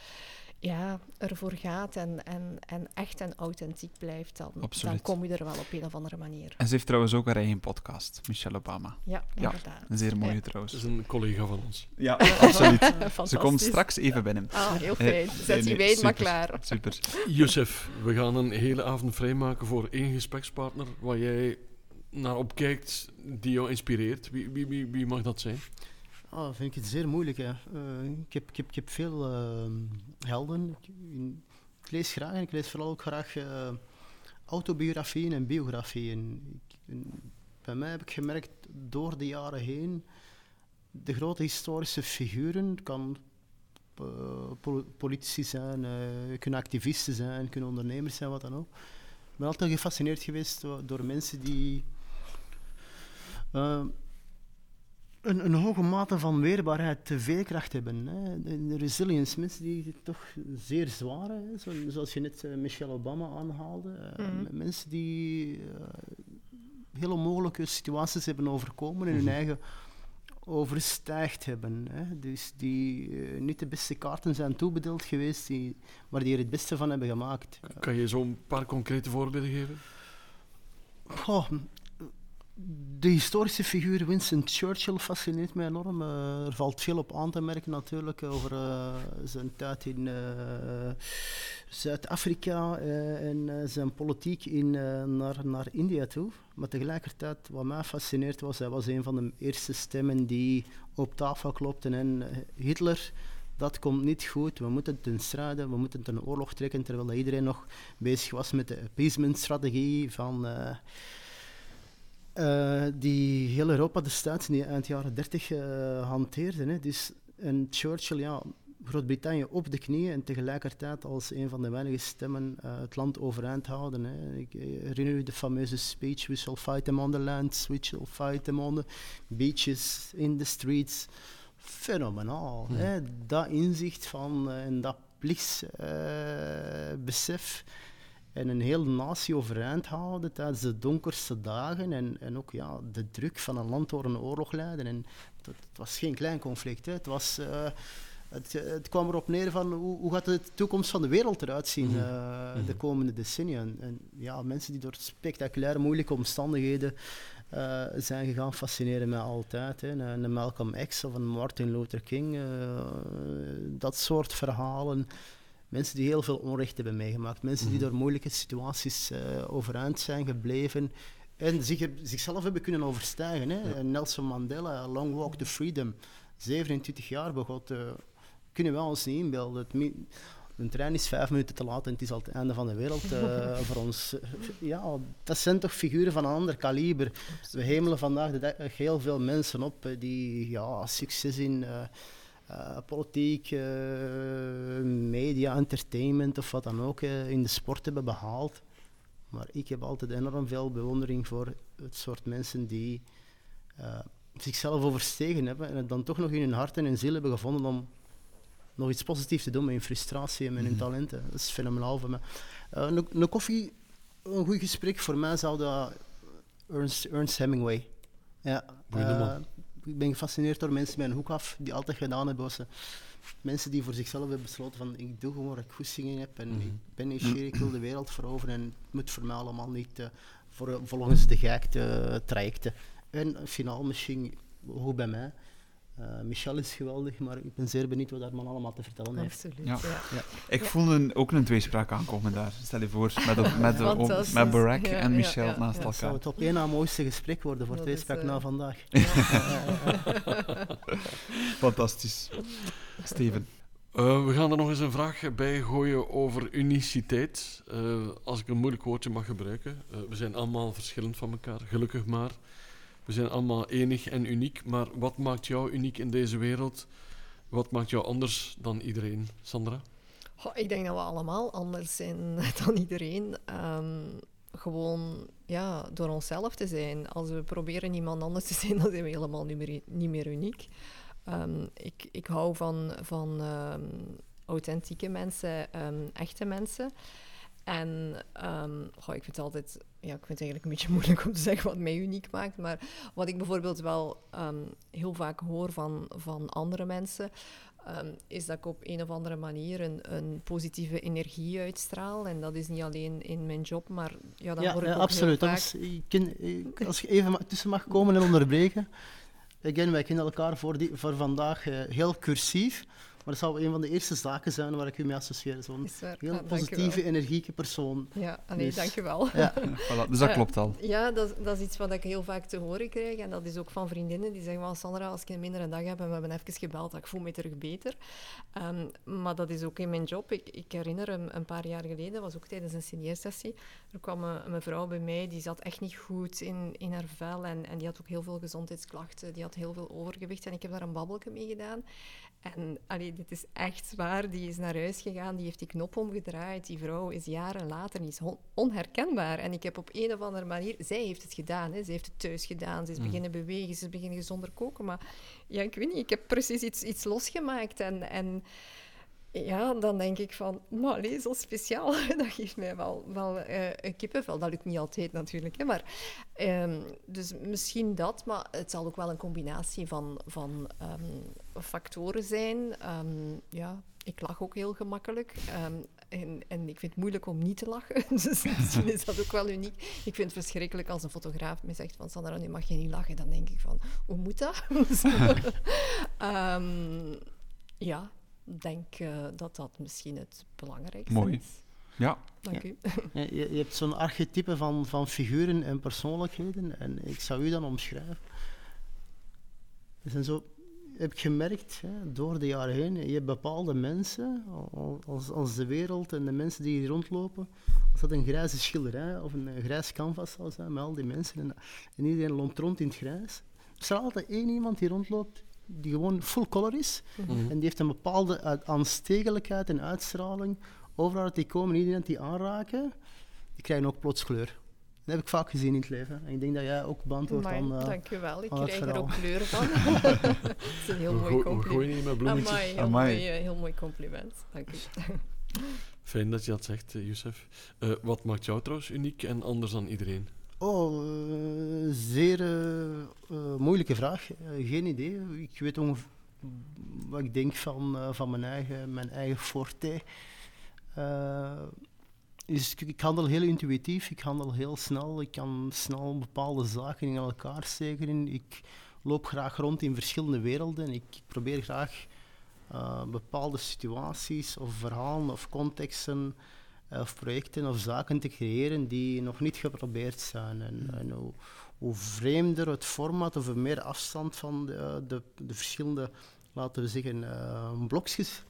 ja, ervoor gaat en, en, en echt en authentiek blijft, dan, dan kom je er wel op een of andere manier. En ze heeft trouwens ook haar eigen podcast, Michelle Obama. Ja, Ja, inderdaad. Een zeer mooie Ja. trouwens. Dat is een collega van ons. Ja, absoluut. Ze komt straks even binnen. Ah, heel Eh, fijn. nee, Zet die nee, wijn maar super. klaar. Super. Youssef, we gaan een hele avond vrijmaken voor één gesprekspartner waar jij naar opkijkt, die jou inspireert. Wie, wie, wie, wie mag dat zijn? Ah, vind ik het zeer moeilijk. Hè. Eh, ik, heb, ik, heb, ik heb veel ehm, helden. Ik, lees graag en ik lees vooral ook graag eh, autobiografieën en biografieën. Ik, bij mij heb ik gemerkt door de jaren heen, de grote historische figuren, kan eh, pol- politici zijn, kunnen activisten zijn, kunnen ondernemers zijn, wat dan ook. Ik ben altijd gefascineerd geweest door, mensen die een, een hoge mate van weerbaarheid, de veerkracht hebben. Hè. De, de resilience, mensen die toch zeer zwaar, hè. Zo, zoals je net eh, Michelle Obama aanhaalde. eh, Mhm. Mensen die eh, heel onmogelijke situaties hebben overkomen en hun Mhm. eigen overstijgd hebben. Hè. Dus die niet de beste kaarten zijn toebedeeld geweest, die, maar die er het beste van hebben gemaakt. Kan je zo een paar concrete voorbeelden geven? Goh, de historische figuur Winston Churchill fascineert mij enorm. Eh, er valt veel op aan te merken natuurlijk over eh, zijn tijd in eh, Zuid-Afrika en zijn politiek in, naar, naar India toe. Maar tegelijkertijd, wat mij fascineert was, hij was een van de eerste stemmen die op tafel klopten en Hitler... Dat komt niet goed, we moeten ten strijden, we moeten ten oorlog trekken, terwijl iedereen nog bezig was met de appeasement-strategie van... eh, die heel Europa destijds in die eind jaren 30 eh, hanteerde. Hè. Dus, en Churchill, ja, Groot-Brittannië op de knieën en tegelijkertijd als een van de weinige stemmen eh, het land overeind houden. Hè. Ik herinner u de fameuze speech: We shall fight them on the lands, we shall fight them on the beaches, in the streets. Fenomenaal. Mhm. Hè. Dat inzicht van en dat plichtsbesef en een hele natie overeind houden tijdens de donkerste dagen en, en ook ja, de druk van een land door een oorlog leiden. En dat, het was geen klein conflict, hè. het was eh, Het, het kwam erop neer van hoe, hoe gaat de toekomst van de wereld eruit zien Mhm. eh, de Mhm. komende decennia. En, en ja, mensen die door spectaculaire moeilijke omstandigheden eh, zijn gegaan, fascineren mij altijd. Hè. Een, Malcolm X of een Martin Luther King, dat soort verhalen. Mensen die heel veel onrecht hebben meegemaakt, mensen die Mhm. door moeilijke situaties eh, overeind zijn gebleven en zich, zichzelf hebben kunnen overstijgen. Hè. Ja. Nelson Mandela, Long Walk to Freedom, 27 jaar begot. eh, kunnen wij ons niet inbeelden. Een trein is vijf minuten te laat en het is al het einde van de wereld eh, voor ons. Ja, dat zijn toch figuren van een ander kaliber. We hemelen vandaag de dag heel veel mensen op die ja, succes in eh, politiek, eh, media, entertainment of wat dan ook eh, in de sport hebben behaald. Maar ik heb altijd enorm veel bewondering voor het soort mensen die zichzelf overstegen hebben en het dan toch nog in hun hart en hun ziel hebben gevonden om nog iets positiefs te doen met hun frustratie en met hun Mhm. talenten. Dat is fenomenaal voor mij. Een, een koffie, een goed gesprek voor mij zou dat Ernst, Ernst Hemingway. Ja. Ik ben gefascineerd door mensen met een hoek af die altijd gedaan hebben. wat ze- mensen die voor zichzelf hebben besloten van ik doe gewoon wat ik goed zingen heb en Mhm. ik ben nieuwsgierig, ik wil de wereld veroveren en het moet voor mij allemaal niet eh, voor, volgens de geëikte eh, trajecten. En finaal misschien hoog bij mij. Eh, Michel is geweldig, maar ik ben zeer benieuwd wat dat man allemaal te vertellen heeft. Absoluut. Ja. Ja. Ik Ja. voelde ook een tweespraak aankomen daar. Stel je voor, met, met, de- op- Fantastisch. met Barack Ja, en Michel ja, naast ja. Dat zou elkaar. het op één na mooiste gesprek worden voor Dat tweespraak is, eh, na vandaag. Fantastisch. Steven. Eh, we gaan er nog eens een vraag bij gooien over uniciteit. Eh, als ik een moeilijk woordje mag gebruiken. Eh, we zijn allemaal verschillend van elkaar, gelukkig maar. We zijn allemaal enig en uniek. Maar wat maakt jou uniek in deze wereld? Wat maakt jou anders dan iedereen, Sandra? Ik denk dat we allemaal anders zijn dan iedereen. Ehm, gewoon ja, door onszelf te zijn. Als we proberen iemand anders te zijn, dan zijn we helemaal niet meer, niet meer uniek. Ehm, ik, ik hou van, van ehm, authentieke mensen, echte mensen. En goh, ik vind het altijd, ja, ik vind het eigenlijk een beetje moeilijk om te zeggen wat mij uniek maakt. Maar wat ik bijvoorbeeld wel ehm, heel vaak hoor van, van andere mensen, ehm, is dat ik op een of andere manier een, een positieve energie uitstraal. En dat is niet alleen in mijn job, maar ja, dan ja, hoor ik ja, ook absoluut. heel Dat vaak... is- ik ken- ik- als je even tussen mag komen en onderbreken. Again, wij kennen elkaar voor, die, voor vandaag eh, heel cursief. Maar dat zou een van de eerste zaken zijn waar ik u mee associeer. Zo'n heel Ah, positieve, energieke persoon. Ja, nee, Dus- dank je wel. Ja. Voilà, dus dat Eh, klopt al. Ja, dat, dat is iets wat ik heel vaak te horen krijg. En dat is ook van vriendinnen die zeggen: well, Sandra, als ik een mindere dag heb en we hebben even gebeld, ik voel me terug beter. Ehm, maar dat is ook in mijn job. Ik, ik herinner een, een paar jaar geleden, dat was ook tijdens een signeersessie, er kwam een, een mevrouw bij mij die zat echt niet goed in, in haar vel. En, en die had ook heel veel gezondheidsklachten. Die had heel veel overgewicht. En ik heb daar een babbelje mee gedaan. En allee, dit is echt waar. Die is naar huis gegaan, die heeft die knop omgedraaid. Die vrouw is jaren later on- onherkenbaar. En ik heb op een of andere manier... Zij heeft het gedaan. Hè. Ze heeft het thuis gedaan. Ze is Mm. beginnen bewegen. Ze is beginnen gezonder koken. Maar ja, ik weet niet. Ik heb precies iets, iets losgemaakt. En... en ja, dan denk ik van, maar allee, zo speciaal, dat geeft mij wel, wel eh, een kippenvel. Dat lukt niet altijd natuurlijk, hè, maar ehm, dus misschien dat, maar het zal ook wel een combinatie van, van ehm, factoren zijn. Ehm, ja, ik lach ook heel gemakkelijk en, en ik vind het moeilijk om niet te lachen, dus misschien is dat ook wel uniek. Ik vind het verschrikkelijk als een fotograaf me zegt van Sandra, nu mag je niet lachen. Dan denk ik van, hoe moet dat? Ehm, ja, denk eh, dat dat misschien het belangrijkste Mooi. is. Ja, Dank u. Ja, Je, je hebt zo'n archetype van, van figuren en persoonlijkheden. En ik zou u dan omschrijven. Er zijn zo, heb ik gemerkt hè, door de jaren heen. Je hebt bepaalde mensen, al- als, als de wereld en de mensen die hier rondlopen. Als dat een grijze schilderij of een, grijs canvas zou zijn met al die mensen. En, en iedereen loopt rond in het grijs. Er is er altijd één iemand die rondloopt die gewoon full color is. Mhm. En die heeft een bepaalde aanstekelijkheid en uitstraling. Overal dat die komen, iedereen die aanraken, die krijgen ook plots kleur. Dat heb ik vaak gezien in het leven. En ik denk dat jij ook beantwoordt Amai, aan... eh, dank u wel. Ik krijg er ook kleur van. dat is een heel we, mooi we compliment. gooien hier met bloemetjes. Amai, heel, Amai. Mooi, eh, heel mooi compliment. Dank u. Fijn dat je dat zegt, eh, Youssef. Eh, wat maakt jou trouwens uniek en anders dan iedereen? Oh, eh, zeer eh, eh, moeilijke vraag. Geen idee. Ik weet ongeveer... wat ik denk van, van mijn, eigen, mijn eigen forte. Is, ik- handel heel intuïtief, ik handel heel snel, ik kan snel bepaalde zaken in elkaar steken. Ik loop graag rond in verschillende werelden. Ik, ik probeer graag bepaalde situaties of verhalen of contexten of projecten of zaken te creëren die nog niet geprobeerd zijn. En, en hoe, hoe vreemder het format of hoe meer afstand van de, de, de verschillende, laten we zeggen, eh, blokjes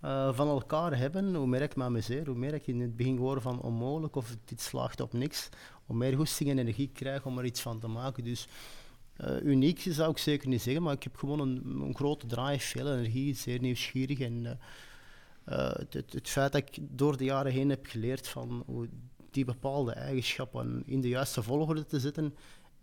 eh, van elkaar hebben, hoe meer ik me amuseer, hoe meer ik in het begin hoor van onmogelijk of dit slaagt op niks, hoe meer goesting en energie ik krijg om er iets van te maken. Dus eh, uniek zou ik zeker niet zeggen, maar ik heb gewoon een, een grote drive, veel energie, zeer nieuwsgierig. En eh, het, het, het feit dat ik door de jaren heen heb geleerd van hoe die bepaalde eigenschappen in de juiste volgorde te zetten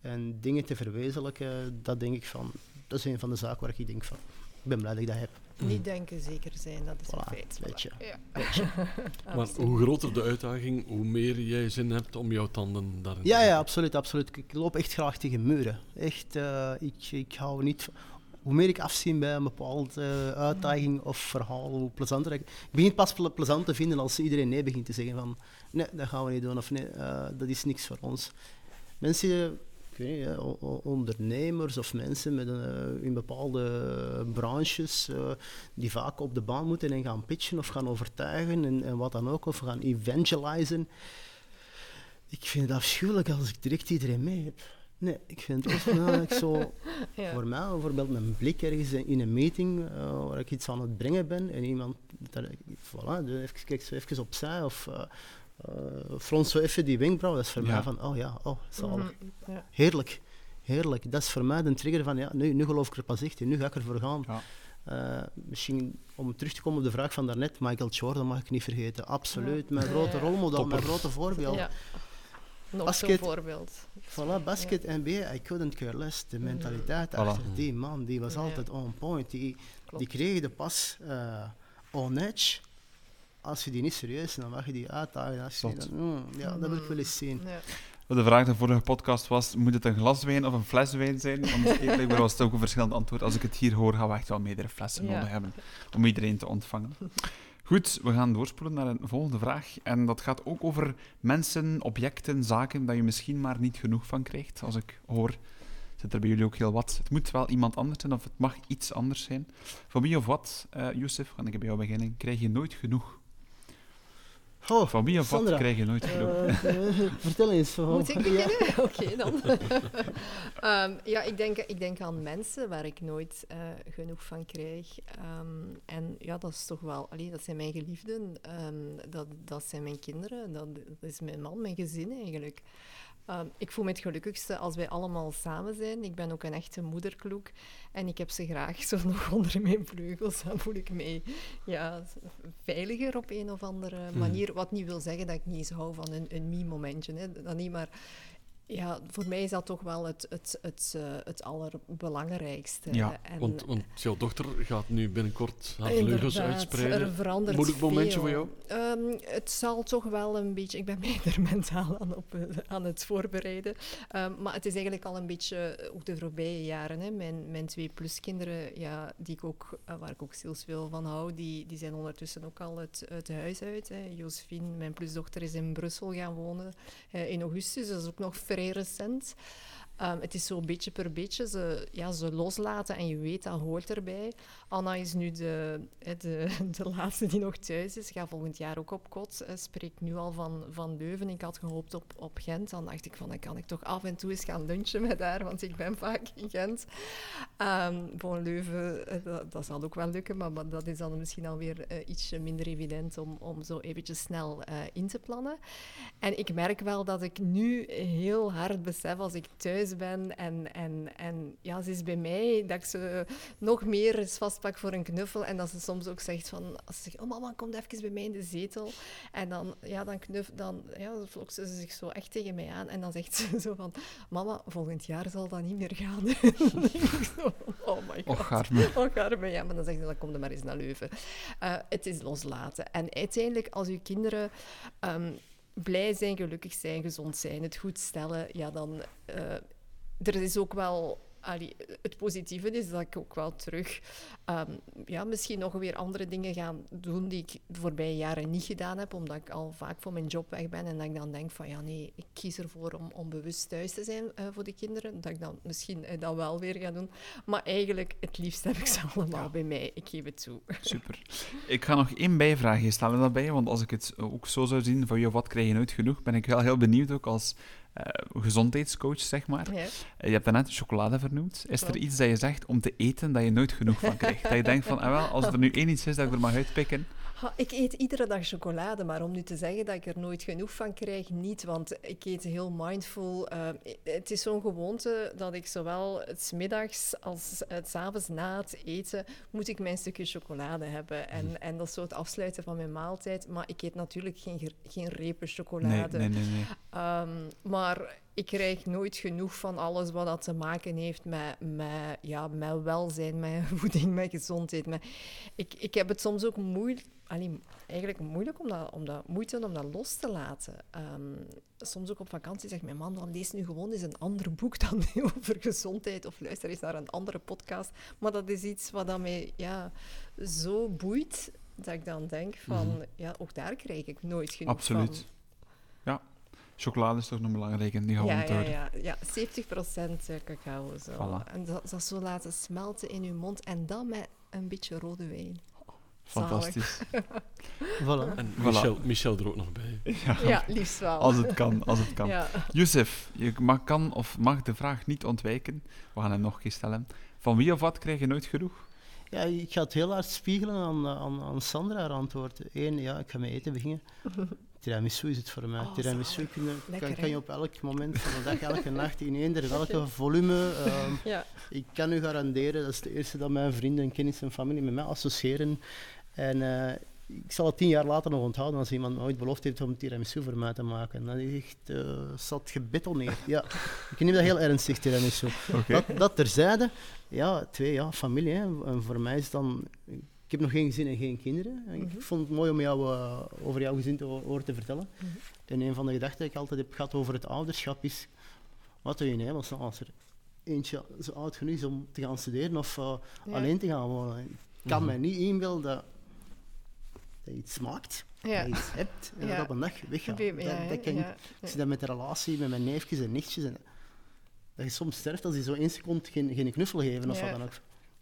en dingen te verwezenlijken, dat denk ik van, dat is een van de zaken waar ik denk van, ik ben blij dat ik dat heb. Niet denken, zeker zijn, dat is een feit. weet je. Ja. Maar hoe groter de uitdaging, hoe meer jij zin hebt om jouw tanden daarin te Ja, ja, zetten. absoluut, absoluut. Ik, ik loop echt graag tegen muren. Echt, eh, ik, ik hou niet... van- Hoe meer ik afzie bij een bepaalde uitdaging of verhaal, hoe plezanter ik... Ik begin het pas ple- plezant te vinden als iedereen nee begint te zeggen van... Nee, dat gaan we niet doen, of nee, eh, dat is niks voor ons. Mensen, ik weet niet, o- ondernemers of mensen met een, eh, in bepaalde branches eh, die vaak op de baan moeten en gaan pitchen of gaan overtuigen en, en wat dan ook, of gaan evangelizen. Ik vind het afschuwelijk als ik direct iedereen mee heb. Nee, ik vind het belangrijk zo... Ja. Voor mij bijvoorbeeld mijn blik ergens in een meeting eh, waar ik iets aan het brengen ben en iemand... Dat, voilà, dus even, kijk zo even opzij of... eh eh, frons zo even die wenkbrauw, dat is voor Ja. mij van, oh ja, oh, zalig. Mhm, ja. Heerlijk, heerlijk. Dat is voor mij de trigger van, ja, nu, nu geloof ik er pas echt in, nu ga ik ervoor gaan. Ja. Eh, misschien om terug te komen op de vraag van daarnet, Michael Jordan mag ik niet vergeten. Absoluut, Ja. mijn grote rolmodel, mijn grote voorbeeld. Nog Basket. zo'n voorbeeld. Voilà, basket, NBA, I couldn't care less. De mentaliteit Voilà. achter die man, die was Ja. altijd on point. Die, Klopt. die kreeg de pas eh, on edge. Als je die niet serieus nam, mag je die uitdagen. Als je dan, mm, ja, dat wil ik wel eens zien. Ja. De vraag in de vorige podcast was, moet het een glas wijn of een fles wijn zijn? Want eigenlijk was het ook een verschillend antwoord. Als ik het hier hoor, gaan we echt wel meerdere flessen Ja. nodig hebben om iedereen te ontvangen. Goed, we gaan doorspoelen naar een volgende vraag. En dat gaat ook over mensen, objecten, zaken dat je misschien maar niet genoeg van krijgt. Als ik hoor, zit er bij jullie ook heel wat. Het moet wel iemand anders zijn of het mag iets anders zijn. Van wie of wat, eh Youssef, ga ik bij jou beginnen, krijg je nooit genoeg? Oh, Van wie of wat Sandra. krijg je nooit genoeg? eh, eh, vertel eens. van- Moet ik ja. beginnen? Oké, dan. Ehm, ja, ik denk, ik denk aan mensen waar ik nooit eh, genoeg van krijg. Ehm, en ja, dat is toch wel... Allee, dat zijn mijn geliefden. ehm, dat, dat zijn mijn kinderen. Dat, dat is mijn man, mijn gezin eigenlijk. Ehm, ik voel me het gelukkigste als wij allemaal samen zijn. Ik ben ook een echte moederkloek. En ik heb ze graag zo nog onder mijn vleugels. Dan voel ik mij ja, veiliger op een of andere manier. Wat niet wil zeggen dat ik niet eens hou van een, een me-momentje. Dat niet, maar ja, voor mij is dat toch wel het, het, het, eh, het allerbelangrijkste. Ja, en, Want, want jouw dochter gaat nu binnenkort haar vleugels Inderdaad, uitspreiden. Er verandert Moeilijk momentje veel. voor jou? Ehm, het zal toch wel een beetje... Ik ben mij er mentaal aan, op, aan het voorbereiden. Ehm, maar het is eigenlijk al een beetje eh, ook de voorbije jaren. Hè. Mijn, mijn twee pluskinderen, ja, die ik ook, eh, waar ik ook zielsveel van hou, die, die zijn ondertussen ook al het, het huis uit. Hè. Josephine, mijn plusdochter, is in Brussel gaan wonen in augustus. Dat is ook nog vrij recent. Ehm, het is zo beetje per beetje ze, ja, ze loslaten en je weet dat hoort erbij. Anna is nu de, de, de laatste die nog thuis is. Gaat volgend jaar ook op kot. eh, Spreekt nu al van, van Leuven. Ik had gehoopt op, op Gent. Dan dacht ik van, dan kan ik toch af en toe eens gaan lunchen met haar, want ik ben vaak in Gent. Bon, Leuven, eh, dat, zal ook wel lukken, maar, dat is dan misschien alweer uh, ietsje minder evident om, om zo eventjes snel in te plannen. En ik merk wel dat ik nu heel hard besef als ik thuis ben en, en, en ja, ze is bij mij, dat ik ze nog meer eens vastpak voor een knuffel en dat ze soms ook zegt van, als ze zegt, oh mama, kom even bij mij in de zetel. En dan, ja, dan knuff, dan ja, vlokt ze zich zo echt tegen mij aan en dan zegt ze zo van, mama, volgend jaar zal dat niet meer gaan. zo, oh my god. Och, arme. Och, arme. Ja, maar dan zegt ze, dan kom er maar eens naar Leuven. Uh, het is loslaten. En uiteindelijk, als uw kinderen... Um, blij zijn, gelukkig zijn, gezond zijn, het goed stellen, ja, dan... Uh, er is ook wel allee, het positieve is dat ik ook wel terug ehm, ja, misschien nog weer andere dingen ga doen die ik de voorbije jaren niet gedaan heb, omdat ik al vaak voor mijn job weg ben en dat ik dan denk van ja nee, ik kies ervoor om, om bewust thuis te zijn eh, voor de kinderen, dat ik dan misschien uh, dat wel weer ga doen. Maar eigenlijk, het liefst heb ik ze allemaal bij mij, ik geef het toe. Super. Ik ga nog één bijvraagje stellen daarbij, want als ik het ook zo zou zien, van je wat krijg je nooit genoeg, ben ik wel heel benieuwd ook als gezondheidscoach, zeg maar. Ja. je hebt daarnet chocolade vernoemd. Is er iets dat je zegt om te eten dat je nooit genoeg van krijgt? dat je denkt van, ah, wel, als er nu één iets is dat ik er mag uitpikken, ik eet iedere dag chocolade, maar om nu te zeggen dat ik er nooit genoeg van krijg, niet. Want ik eet heel mindful. Uh, het is zo'n gewoonte dat ik zowel het middags als het avonds na het eten moet ik mijn stukje chocolade hebben. En, mhm. en dat is zo het afsluiten van mijn maaltijd. Maar ik eet natuurlijk geen, geen repen chocolade. Nee, nee, nee. Um, maar ik krijg nooit genoeg van alles wat dat te maken heeft met, met, ja, met welzijn, met voeding, met gezondheid. Met... Ik, ik heb het soms ook moeilijk, eigenlijk moeilijk om dat, om dat, moeite om dat los te laten. Um, soms ook op vakantie zegt mijn man, dan lees nu gewoon eens een ander boek dan over gezondheid of luister eens naar een andere podcast. Maar dat is iets wat dat mij ja, zo boeit, dat ik dan denk van, mm -hmm. ja, ook daar krijg ik nooit genoeg Absoluut. van. Chocolade is toch nog belangrijk en die gaan we ja, onthouden. ja, ja, ja, 70% cacao. Zo. Voilà. En dat, dat zo laten smelten in je mond en dan met een beetje rode wijn. Fantastisch. Voilà. En Voilà. Michel, Michel er ook nog bij. Ja, Ja, liefst wel. Als het kan, als het kan. Ja. Youssef, je mag, kan of mag de vraag niet ontwijken. We gaan hem nog een keer stellen. Van wie of wat krijg je nooit genoeg? Ja, ik ga het heel hard spiegelen aan, eh, aan, aan Sandra haar antwoord. Eén, ja, ik ga met eten beginnen. Tiramisu is het voor mij. Oh, Tiramisu kun kan, kan je op elk moment van de dag, elke nacht, in eender welke volume. ehm, Ja. ik kan u garanderen, dat is de eerste dat mijn vrienden, kennissen en familie met mij associëren. En eh, ik zal het tien jaar later nog onthouden als iemand me ooit beloofd heeft om tiramisu voor mij te maken. Dat is echt eh zat gebetoneerd. Ja, ik neem dat heel ernstig, tiramisu. Dat, dat terzijde, ja, twee, ja, familie. Hè. En voor mij is dan... Ik heb nog geen gezin en geen kinderen. En Mhm. Ik vond het mooi om jou, eh, over jouw gezin te ho- horen te vertellen. Mhm. En een van de gedachten die ik altijd heb gehad over het ouderschap is... Wat doe je in hemelsnaam als er eentje zo oud genoeg is om te gaan studeren of eh, Ja. alleen te gaan wonen? Ik kan Mhm. mij niet inbeelden dat, dat je iets maakt, Ja. dat je iets hebt en Ja. dat op een dag weggaat. Ja, Dat, dat ik. ja. Ik zie dat met de relatie met mijn neefjes en nichtjes. En dat je soms sterft als je zo één seconde geen, geen knuffel geven of Ja. wat dan ook.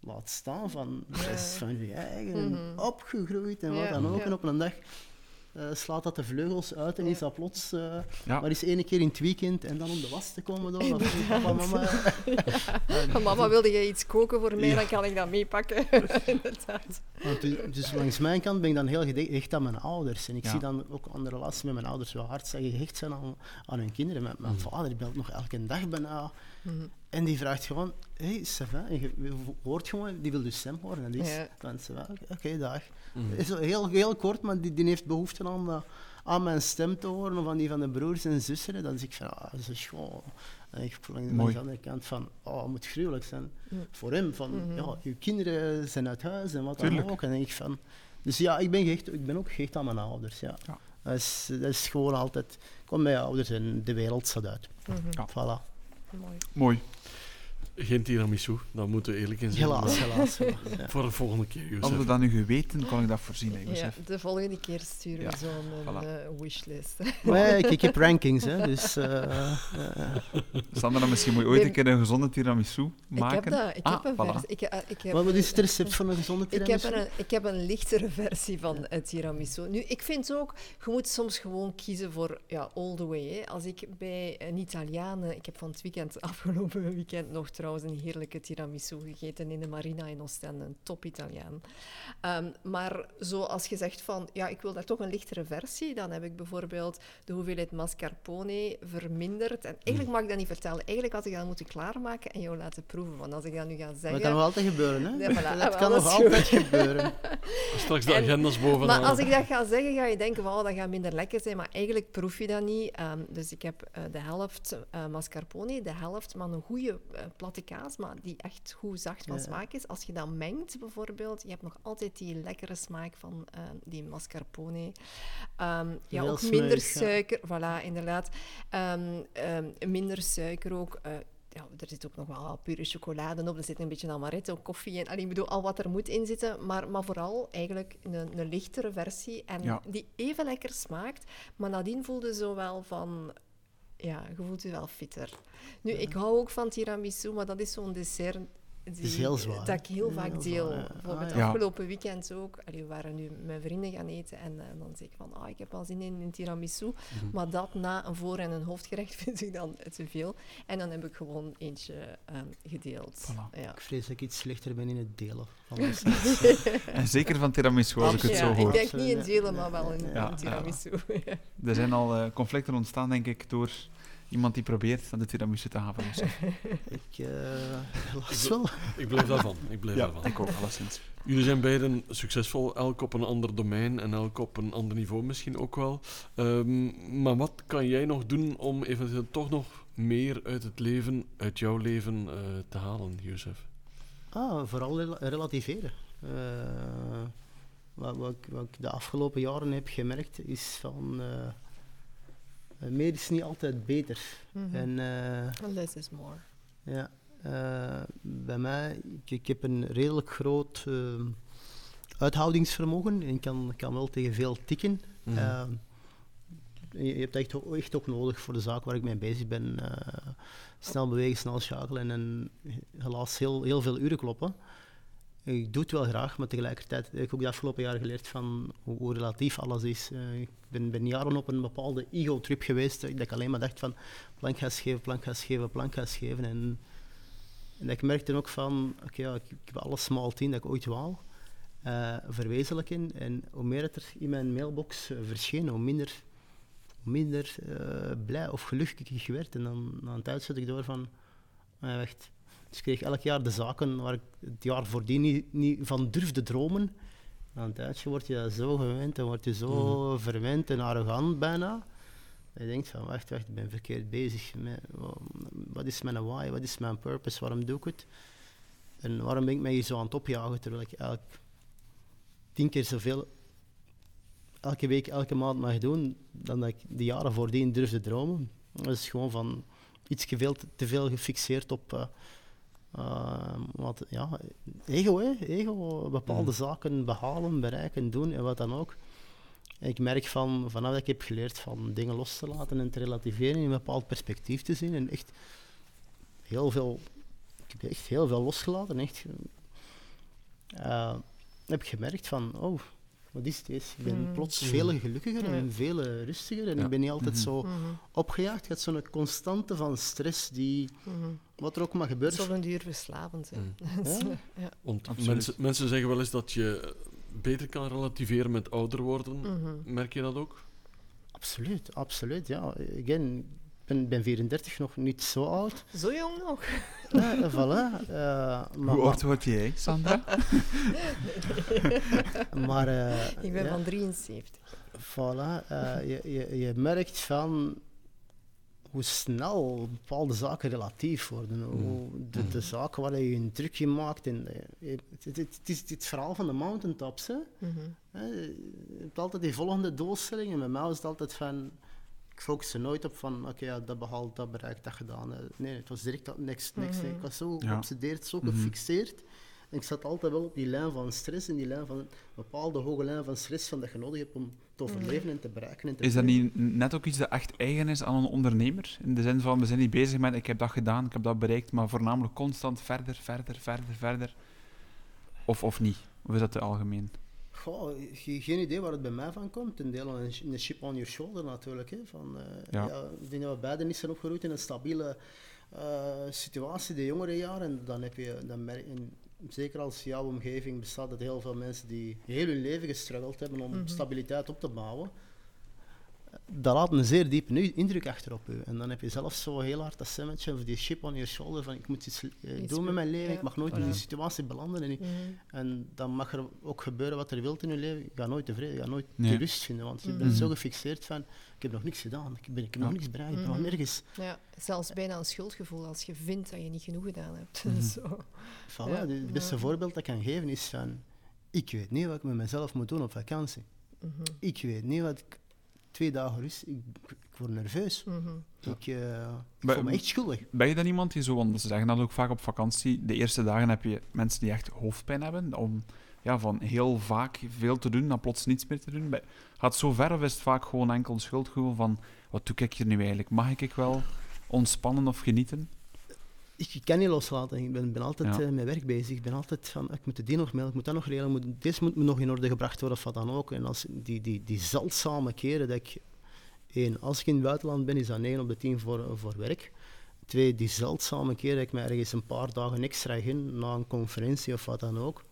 Laat staan van, Ja. dat is van je eigen, Mhm. opgegroeid en wat Ja, dan ook. ja. En op een dag eh, slaat dat de vleugels uit en is dat plots eh, Ja. maar eens ene keer in het weekend en dan om de was te komen doen. Papa, mama. Mama, wilde jij iets koken voor mij? Dan kan ik dat meepakken. Inderdaad. Want dus, dus langs mijn kant ben ik dan heel gehecht aan mijn ouders. En ik Ja. zie dan ook aan de relatie met mijn ouders wel hard zij gehecht zijn aan, aan hun kinderen. Mijn, mijn vader die belt nog elke dag bijna. Mhm. En die vraagt gewoon, hé, hey? En je je hoort gewoon, die wil dus stem horen. En die is Ja. van, va? Oké, dag. Mhm. Is zo heel, heel kort, maar die, die heeft behoefte aan, eh, aan mijn stem te horen, of aan die van de broers en zussen. En Dan zeg ik van, ah, dat is gewoon... En ik voel Mooi. de andere kant van, oh, het moet gruwelijk zijn. Voor hem, van, Mhm. ja, uw kinderen zijn uit huis en wat Tuurlijk. dan ook. En denk ik van... Dus ja, ik ben, gehecht, ik ben ook gehecht aan mijn ouders, ja. Ja. Dat, is, dat is gewoon altijd... Kom bij je ouders en de wereld staat uit. Ja. Voilà. Mooi. Mooi. Geen tiramisu, daar moeten we eerlijk in zijn. Helaas, helaas. helaas, ja. Voor de volgende keer, Als we Jozef. dat nu geweten, kon ik dat voorzien, hè, Ja, de volgende keer sturen Ja, we zo'n voilà. eh, wishlist. Maar ja, ik, ik heb rankings, hè, dus... eh, eh, Sandra, misschien moet je ooit een keer een gezonde tiramisu Ik maken. heb dat. Ik Ah, heb een voilà. vers. Ik, eh, ik heb wat is het recept van een gezonde Ik heb, tiramisu? een, ik heb een lichtere versie van het tiramisu. Nu, ik vind ook, je moet soms gewoon kiezen voor ja, all the way. Hè. Als ik bij een Italiaan, ik heb van het weekend, afgelopen weekend nog trouwens een heerlijke tiramisu gegeten in de Marina in Oostende, een top Italiaan. Ehm, maar zo als je zegt van, ja, ik wil daar toch een lichtere versie, dan heb ik bijvoorbeeld de hoeveelheid mascarpone verminderd. En eigenlijk mag ik dat niet vertellen. Eigenlijk had ik dat moeten klaarmaken en jou laten proeven. Want als ik dat nu ga Maar zeggen... dat kan nog altijd gebeuren, hè? Ja, voilà. Dat kan nog altijd gebeuren. Straks de En- agendas bovenaan. Maar als ik dat ga zeggen, ga je denken, wow, dat gaat minder lekker zijn. Maar eigenlijk proef je dat niet. Ehm, dus ik heb eh, de helft eh, mascarpone, de helft maar een goede eh, platte kaas, maar die echt goed zacht van Ja. smaak is. Als je dat mengt bijvoorbeeld, je hebt nog altijd die lekkere smaak van eh, die mascarpone. Ehm, ja, Heel ook minder smeuig, ja. suiker. Voilà, inderdaad. Ehm, ehm, minder suiker ook. eh, ja, er zit ook nog wel pure chocolade op, er zit een beetje amaretto, koffie en allee, ik bedoel, al wat er moet in zitten, maar, maar vooral eigenlijk een, een lichtere versie en Ja. die even lekker smaakt, maar nadien voelde zo wel van, ja, je voelt je wel fitter. Nu, ik hou ook van tiramisu, maar dat is zo'n dessert die, is heel zwaar, dat ik heel vaak Heel deel. zwaar, ja. Bijvoorbeeld Ah, ja. afgelopen weekend ook. Allee, we waren nu met vrienden gaan eten en, eh, dan zeg ik van, ah, ik heb al zin in een tiramisu. Mhm. Maar dat na een voor- en een hoofdgerecht vind ik dan te veel. En dan heb ik gewoon eentje ehm, gedeeld. Voilà. Ja. Ik vrees dat ik iets slechter ben in het delen van. En zeker van tiramisu, als ik het ja, zo ik hoor. denk niet in delen, maar wel in, tiramisu. Ja. Er zijn al eh, conflicten ontstaan, denk ik, door iemand die probeert aan de tiramisu te halen. Dus, ik eh helaas wel. Ik blijf daarvan. Ik blijf ja, daarvan. ik ook, alleszins. Jullie zijn beiden succesvol, elk op een ander domein en elk op een ander niveau misschien ook wel. Ehm, maar wat kan jij nog doen om eventueel toch nog meer uit het leven, uit jouw leven eh, te halen, Jozef? Ah, vooral rela- relativeren. Eh, wat, wat, ik, wat ik de afgelopen jaren heb gemerkt is van meer is niet altijd beter. Mhm. En eh, Less is more. ja, eh, bij mij, ik, ik heb een redelijk groot eh, uithoudingsvermogen en ik kan, kan wel tegen veel tikken. Mhm. Je, je hebt echt, ook- echt ook nodig voor de zaak waar ik mee bezig ben. eh, snel bewegen, snel schakelen en helaas heel, heel veel uren kloppen. Ik doe het wel graag, maar tegelijkertijd heb ik ook de afgelopen jaren geleerd van hoe, relatief alles is. Eh, ik ben, jaren op een bepaalde ego-trip geweest, dat ik alleen maar dacht van plankgas geven, plankgas geven, plankgas geven. En, en ik merkte ook van, oké, ja, ik, ik heb alle small team dat ik ooit wou eh, verwezenlijken. En hoe meer het er in mijn mailbox eh, verscheen, hoe minder, minder eh, blij of gelukkig ik werd. En dan een tijd ik door van, ah, wacht. Dus ik kreeg elk jaar de zaken waar ik het jaar voordien niet, niet van durfde dromen. Na een tijdje word je zo gewend en word je zo verwend en arrogant bijna. Dat je denkt van, wacht, wacht, ik ben verkeerd bezig. Met, wat is mijn why, wat is mijn purpose, waarom doe ik het? En waarom ben ik mij hier zo aan het opjagen, terwijl ik eigenlijk tien keer zoveel elke week, elke maand mag doen, dan dat ik de jaren voordien durfde dromen. Dat is gewoon van iets te veel gefixeerd op eh, wat, ja, ego, hè? ego, bepaalde zaken behalen, bereiken, doen en wat dan ook. Ik merk van, vanaf dat ik heb geleerd van dingen los te laten en te relativeren, in een bepaald perspectief te zien en echt heel veel, ik heb echt heel veel losgelaten, echt. eh, heb ik gemerkt van, oh, wat is dit? Ik ben Mm. plots Mhm. veel gelukkiger Ja. en veel rustiger en Ja. ik ben niet altijd zo Mhm, opgejaagd. Je hebt zo'n constante van stress die, mhm. wat er ook maar gebeurt. Zo een duur verslavend. Mm. Ja. ja. Want mensen, mensen zeggen wel eens dat je beter kan relativeren met ouder worden. Merk je dat ook? Absoluut, absoluut. Ja, again, ben, ben 34, nog niet zo oud. Zo jong nog. Eh, voilà. eh, maar, Hoe oud word jij, Sandra? maar eh, Ik ben ja, van 73. Voilà, eh, je, je, je merkt van hoe snel bepaalde zaken relatief worden. Hoe de, de zaken waar je een trucje maakt. En, het, het, het, het is het verhaal van de mountaintops. Hè. Hè, Je hebt altijd die volgende doelstelling. En bij mij was het altijd van... Ik focus er nooit op van, oké, ja, dat behaald, dat bereikt, dat gedaan. Eh, Nee, het was direct dat next, next. Mhm. Ik was zo Ja. geobsedeerd, zo Mhm. gefixeerd. En ik zat altijd wel op die lijn van stress en die lijn van, een bepaalde hoge lijn van stress van dat je nodig hebt om te overleven en te bereiken. En te Is dat niet net ook iets dat echt eigen is aan een ondernemer? In de zin van, we zijn niet bezig met, ik heb dat gedaan, ik heb dat bereikt, maar voornamelijk constant verder, verder, verder, verder. Of, of niet? Of is dat te algemeen? Goh, ge- geen idee waar het bij mij van komt. Een deel een, een chip on your shoulder natuurlijk. Hè. Van, eh, Ja. ja. ik denk dat we beiden niet zijn opgegroeid in een stabiele eh, situatie de jongere jaren. En dan heb je, dan merk, en zeker als jouw omgeving bestaat uit heel veel mensen die heel hun leven gestruggeld hebben om Mhm. stabiliteit op te bouwen. Dat laat een zeer diepe indruk achter op u. En dan heb je zelf zo heel hard dat stemmetje of die chip on your shoulder van ik moet iets, eh, Iets doen met mijn leven, ja. ik mag nooit in die situatie belanden. En ik- en dan mag er ook gebeuren wat er wilt in je leven. Je gaat nooit tevreden, je gaat nooit Nee. de rust vinden, want je Mhm. bent zo gefixeerd van, ik heb nog niks gedaan, ik, ben, ik heb nog niks bereikt, ik ben nog nergens. Ja, zelfs bijna een schuldgevoel als je vindt dat je niet genoeg gedaan hebt. Zo. Voilà, Ja. Het beste Ja. voorbeeld dat ik kan geven is van, ik weet niet wat ik met mezelf moet doen op vakantie. Mhm. Ik weet niet wat ik, twee dagen rust, ik, ik word nerveus. Mhm. Ik, eh, voel me echt schuldig. Ben je dan iemand die zo, want ze zeggen dat ook vaak op vakantie, de eerste dagen heb je mensen die echt hoofdpijn hebben, om ja, van heel vaak veel te doen, dan plots niets meer te doen. Gaat het zo ver of is het vaak gewoon enkel een schuldgevoel van, wat doe ik hier nu eigenlijk? Mag ik ik wel ontspannen of genieten? Ik, kan niet loslaten. Ik ben, ben altijd Ja. eh, met werk bezig. Ik ben altijd van, ik moet die nog mailen, ik moet dat nog regelen, moet, dit moet me nog in orde gebracht worden of wat dan ook. En als die, die, die zeldzame keren dat ik, één, als ik in het buitenland ben, is dat 9 op de 10 voor, voor werk. Twee, die zeldzame keren dat ik me ergens een paar dagen extra ging, na een conferentie of wat dan ook.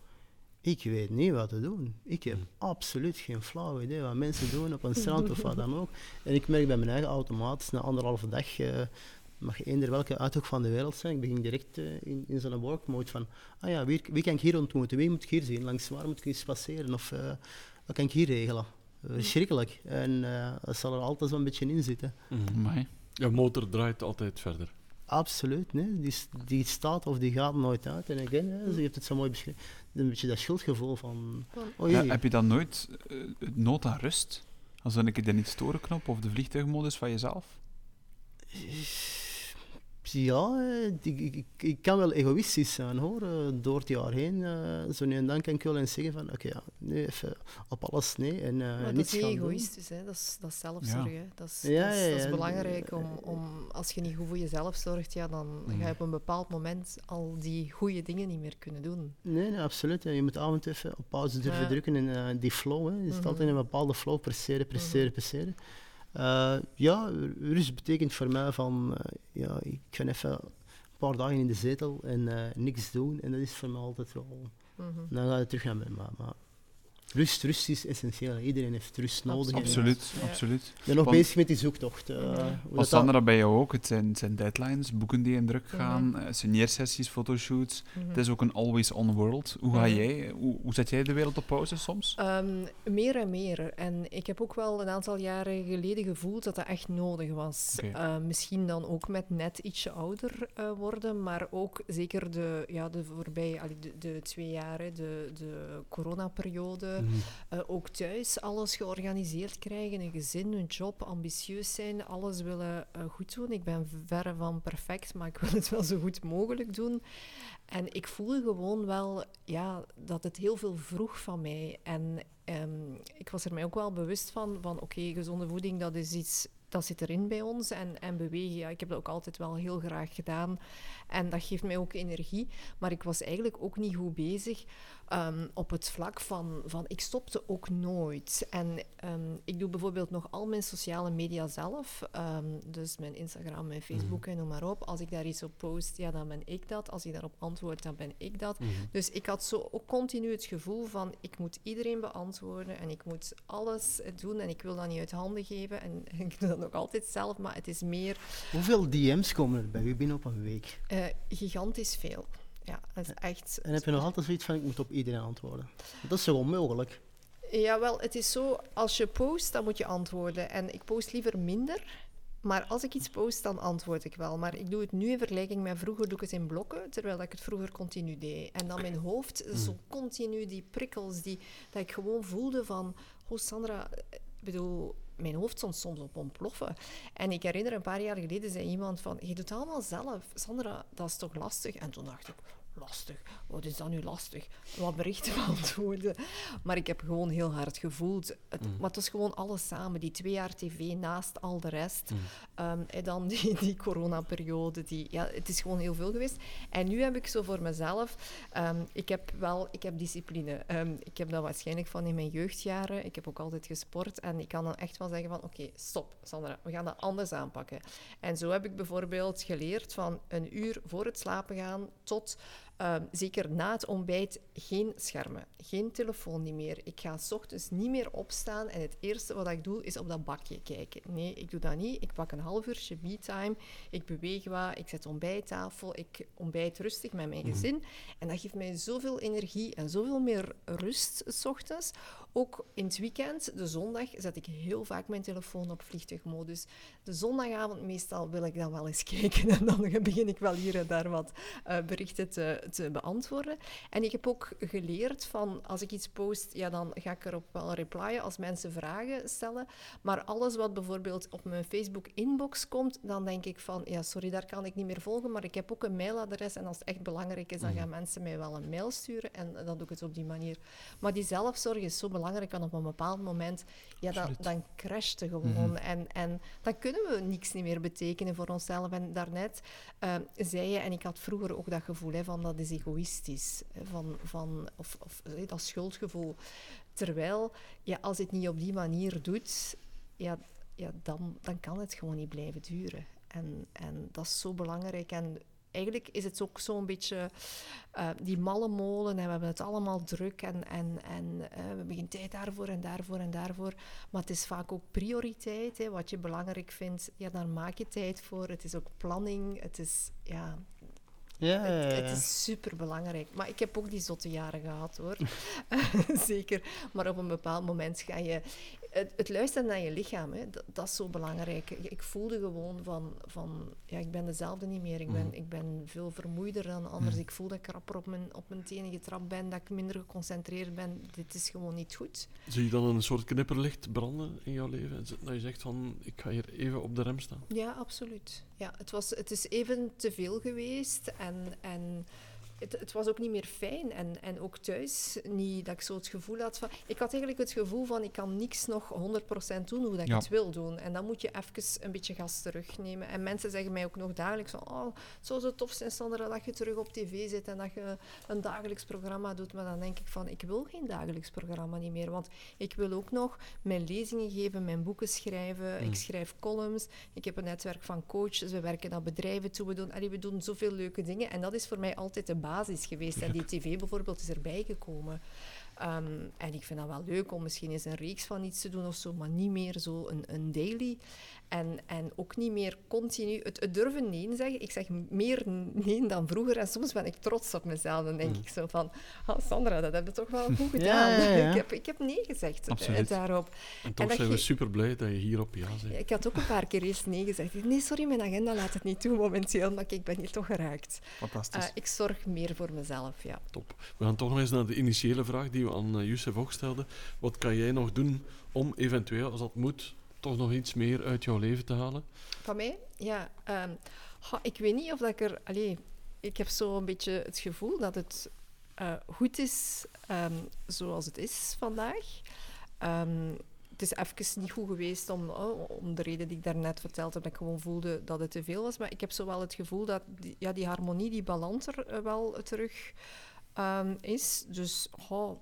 Ik weet niet wat te doen. Ik heb absoluut geen flauw idee wat mensen doen op een strand of wat dan ook. En ik merk bij mijn eigen automatisch, na anderhalve dag, eh, mag je eender welke uithoek van de wereld zijn. Ik begin direct eh, in, in zo'n work mode van, ah ja, wie, wie kan ik hier ontmoeten? Wie moet ik hier zien? Langs waar moet ik eens passeren? Of eh, wat kan ik hier regelen? Eh, Verschrikkelijk. En eh, dat zal er altijd zo'n beetje in zitten. Amai. Je motor draait altijd verder. Absoluut, nee. Die, die staat of die gaat nooit uit. En again, hè, je hebt het zo mooi beschreven. Een beetje dat schuldgevoel van, oh Ja, heb je dan nooit nood aan rust? Als dan een keer de niet storen knop of de vliegtuigmodus van jezelf? Ja, eh, ik, ik, kan wel egoïstisch zijn hoor, eh, door het jaar heen. eh, zo nu en dan kan ik wel eens zeggen van, oké, ja, nu even op alles nee en eh Maar dat is niet egoïstisch, hè? Dat, is, dat is zelfzorg. hè. Dat, is, Ja, dat, is, ja, dat is ja. belangrijk om, om, als je niet goed voor jezelf zorgt, ja, dan ga je op een bepaald moment al die goede dingen niet meer kunnen doen. Nee, nee, absoluut. ja. Je moet af en toe even op pauze durven Ja. drukken en eh, die flow. Hè. Je zit Mhm. altijd in een bepaalde flow, presteren, presteren, Mhm. presteren. Eh, ja, rust betekent voor mij van, eh, ja, ik ga even een paar dagen in de zetel en eh, niks doen. En dat is voor mij altijd wel... Mhm. Dan ga je terug naar mijn maar rust, rust is essentieel. Iedereen heeft rust nodig. Absoluut, Ja. absoluut. Ik ben nog Want- bezig met die zoektocht. eh, Mhm. hoe dat Sandra bij jou ook? Het zijn, het zijn deadlines, boeken die in druk Mhm. gaan, eh, signeersessies, fotoshoots. Mhm. Het is ook een always-on world. Hoe ga Mhm. jij, hoe, hoe zet jij de wereld op pauze soms? Ehm, meer en meer. En ik heb ook wel een aantal jaren geleden gevoeld dat dat echt nodig was. Oké. Eh, misschien dan ook met net ietsje ouder eh, worden, maar ook zeker de, ja, de voorbije de, de twee jaren, de, de coronaperiode. Mhm. Eh, ook thuis alles georganiseerd krijgen, een gezin, een job, ambitieus zijn, alles willen eh, goed doen. Ik ben verre van perfect, maar ik wil het wel zo goed mogelijk doen. En ik voelde gewoon wel ja, dat het heel veel vroeg van mij. En ehm, ik was er mij ook wel bewust van, van oké, gezonde voeding, dat is iets... Dat zit erin bij ons en, en bewegen, ja, ik heb dat ook altijd wel heel graag gedaan. En dat geeft mij ook energie. Maar ik was eigenlijk ook niet goed bezig ehm, op het vlak van, van... Ik stopte ook nooit. En ehm, ik doe bijvoorbeeld nog al mijn sociale media zelf. Ehm, dus mijn Instagram, mijn Facebook en noem maar op. Als ik daar iets op post, ja, dan ben ik dat. Als ik daarop antwoord, dan ben ik dat. Mhm. Dus ik had zo ook continu het gevoel van... Ik moet iedereen beantwoorden en ik moet alles doen. En ik wil dat niet uit handen geven. En ik doe dat nog altijd zelf, maar het is meer... Hoeveel DM's komen er bij u binnen op een week? Eh, gigantisch veel. Ja, dat is echt... En heb je nog altijd zoiets van, ik moet op iedereen antwoorden? Dat is toch onmogelijk? Jawel, het is zo, als je post, dan moet je antwoorden. En ik post liever minder, maar als ik iets post, dan antwoord ik wel. Maar ik doe het nu in vergelijking met vroeger, doe ik het in blokken, terwijl ik het vroeger continu deed. En dan mijn hoofd, zo continu die prikkels, die, dat ik gewoon voelde van, oh Sandra, ik bedoel... Mijn hoofd stond soms op ontploffen. En ik herinner een paar jaar geleden zei iemand van, je doet het allemaal zelf. Sandra, dat is toch lastig? En toen dacht ik, lastig. Wat is dat nu lastig? Wat berichten beantwoorden. Maar ik heb gewoon heel hard gevoeld. Het, Maar het was gewoon alles samen. Die twee jaar tv naast al de rest. Ehm, en dan die, die coronaperiode. Die, ja, het is gewoon heel veel geweest. En nu heb ik zo voor mezelf... ehm, ik heb wel... Ik heb discipline. Ehm, ik heb dat waarschijnlijk van in mijn jeugdjaren. Ik heb ook altijd gesport. En ik kan dan echt wel zeggen van... Oké, stop, Sandra. We gaan dat anders aanpakken. En zo heb ik bijvoorbeeld geleerd van een uur voor het slapen gaan tot... Ehm, zeker na het ontbijt geen schermen, geen telefoon niet meer. Ik ga s ochtends niet meer opstaan en het eerste wat ik doe is op dat bakje kijken. Nee, ik doe dat niet. Ik pak een half uurtje me-time, ik beweeg wat, ik zet ontbijttafel, ik ontbijt rustig met mijn gezin. En dat geeft mij zoveel energie en zoveel meer rust s ochtends Ook in het weekend, de zondag, zet ik heel vaak mijn telefoon op vliegtuigmodus. De zondagavond meestal wil ik dan wel eens kijken en dan begin ik wel hier en daar wat uh, berichten te, te beantwoorden. En ik heb ook geleerd van, als ik iets post, ja, dan ga ik erop wel replyen als mensen vragen stellen. Maar alles wat bijvoorbeeld op mijn Facebook-inbox komt, dan denk ik van, ja, sorry, daar kan ik niet meer volgen, maar ik heb ook een mailadres en als het echt belangrijk is, dan gaan mensen mij wel een mail sturen en dan doe ik het op die manier. Maar die zelfzorg is zo belangrijk, want op een bepaald moment, ja, dan, dan crasht het gewoon. en, en dan kunnen we niks niet meer betekenen voor onszelf. En daarnet uh, zei je, en ik had vroeger ook dat gevoel hè, van dat is egoïstisch, hè, van, van, of, of dat schuldgevoel. Terwijl, ja, als je het niet op die manier doet, ja, ja, dan, dan kan het gewoon niet blijven duren. En, en dat is zo belangrijk. En eigenlijk is het ook zo'n beetje uh, die malle molen en we hebben het allemaal druk en, en, en uh, we hebben geen tijd daarvoor en daarvoor en daarvoor. Maar het is vaak ook prioriteit. Hè. Wat je belangrijk vindt, ja, daar maak je tijd voor. Het is ook planning. Het is, ja, ja. Het, is super belangrijk. Maar ik heb ook die zotte jaren gehad hoor. Zeker. Maar op een bepaald moment ga je. Het, het luisteren naar je lichaam, hè, dat, dat, is zo belangrijk. Ik voelde gewoon van, van ja, ik ben dezelfde niet meer. Ik ben, Mhm. ik ben veel vermoeider dan anders. Mhm. Ik voel dat ik krapper op mijn, op mijn tenen getrapt ben, dat ik minder geconcentreerd ben. Dit is gewoon niet goed. Zie je dan een soort knipperlicht branden in jouw leven? Dat je zegt van, ik ga hier even op de rem staan. Ja, absoluut. Ja, het, was, het is even te veel geweest en, en het, het was ook niet meer fijn. En, en ook thuis niet dat ik zo het gevoel had van... Ik had eigenlijk het gevoel van, ik kan niks nog 100% doen hoe dat ik Ja. het wil doen. En dan moet je even een beetje gas terugnemen. En mensen zeggen mij ook nog dagelijks van... Oh, het zou zo tof zijn, Sandra, dat je terug op tv zit en dat je een dagelijks programma doet. Maar dan denk ik van, ik wil geen dagelijks programma niet meer. Want ik wil ook nog mijn lezingen geven, mijn boeken schrijven. Mm. Ik schrijf columns. Ik heb een netwerk van coaches. We werken naar bedrijven toe. We doen, allee, we doen zoveel leuke dingen. En dat is voor mij altijd de basis geweest. En die tv bijvoorbeeld is erbij gekomen. Ehm, en ik vind dat wel leuk om misschien eens een reeks van iets te doen of zo, maar niet meer zo een, een daily. En, en ook niet meer continu het, het durven nee zeggen. Ik zeg meer nee dan vroeger. En soms ben ik trots op mezelf. Dan denk Mm. ik zo van, ah, Sandra, dat heb je toch wel goed gedaan. ja, ja. Ik, heb, ik heb nee gezegd eh, Absoluut. daarop. En toch zijn we super blij dat je hierop ja zegt. Ik had ook een paar keer eerst nee gezegd. Nee, sorry, mijn agenda laat het niet toe momenteel, maar ik ben hier toch geraakt. Fantastisch. Eh, ik zorg meer voor mezelf, ja. Top. We gaan toch nog eens naar de initiële vraag die we aan eh, Youssef ook stelden. Wat kan jij nog doen om eventueel, als dat moet, toch nog iets meer uit jouw leven te halen? Van mij? Ja. ehm, ik weet niet of dat ik er... Allee, ik heb zo een beetje het gevoel dat het eh, goed is ehm, zoals het is vandaag. Ehm, het is even niet goed geweest om, oh, om de reden die ik daarnet verteld heb, dat ik gewoon voelde dat het te veel was. Maar ik heb zo wel het gevoel dat die, ja, die harmonie, die balans er eh, wel terug is. Dus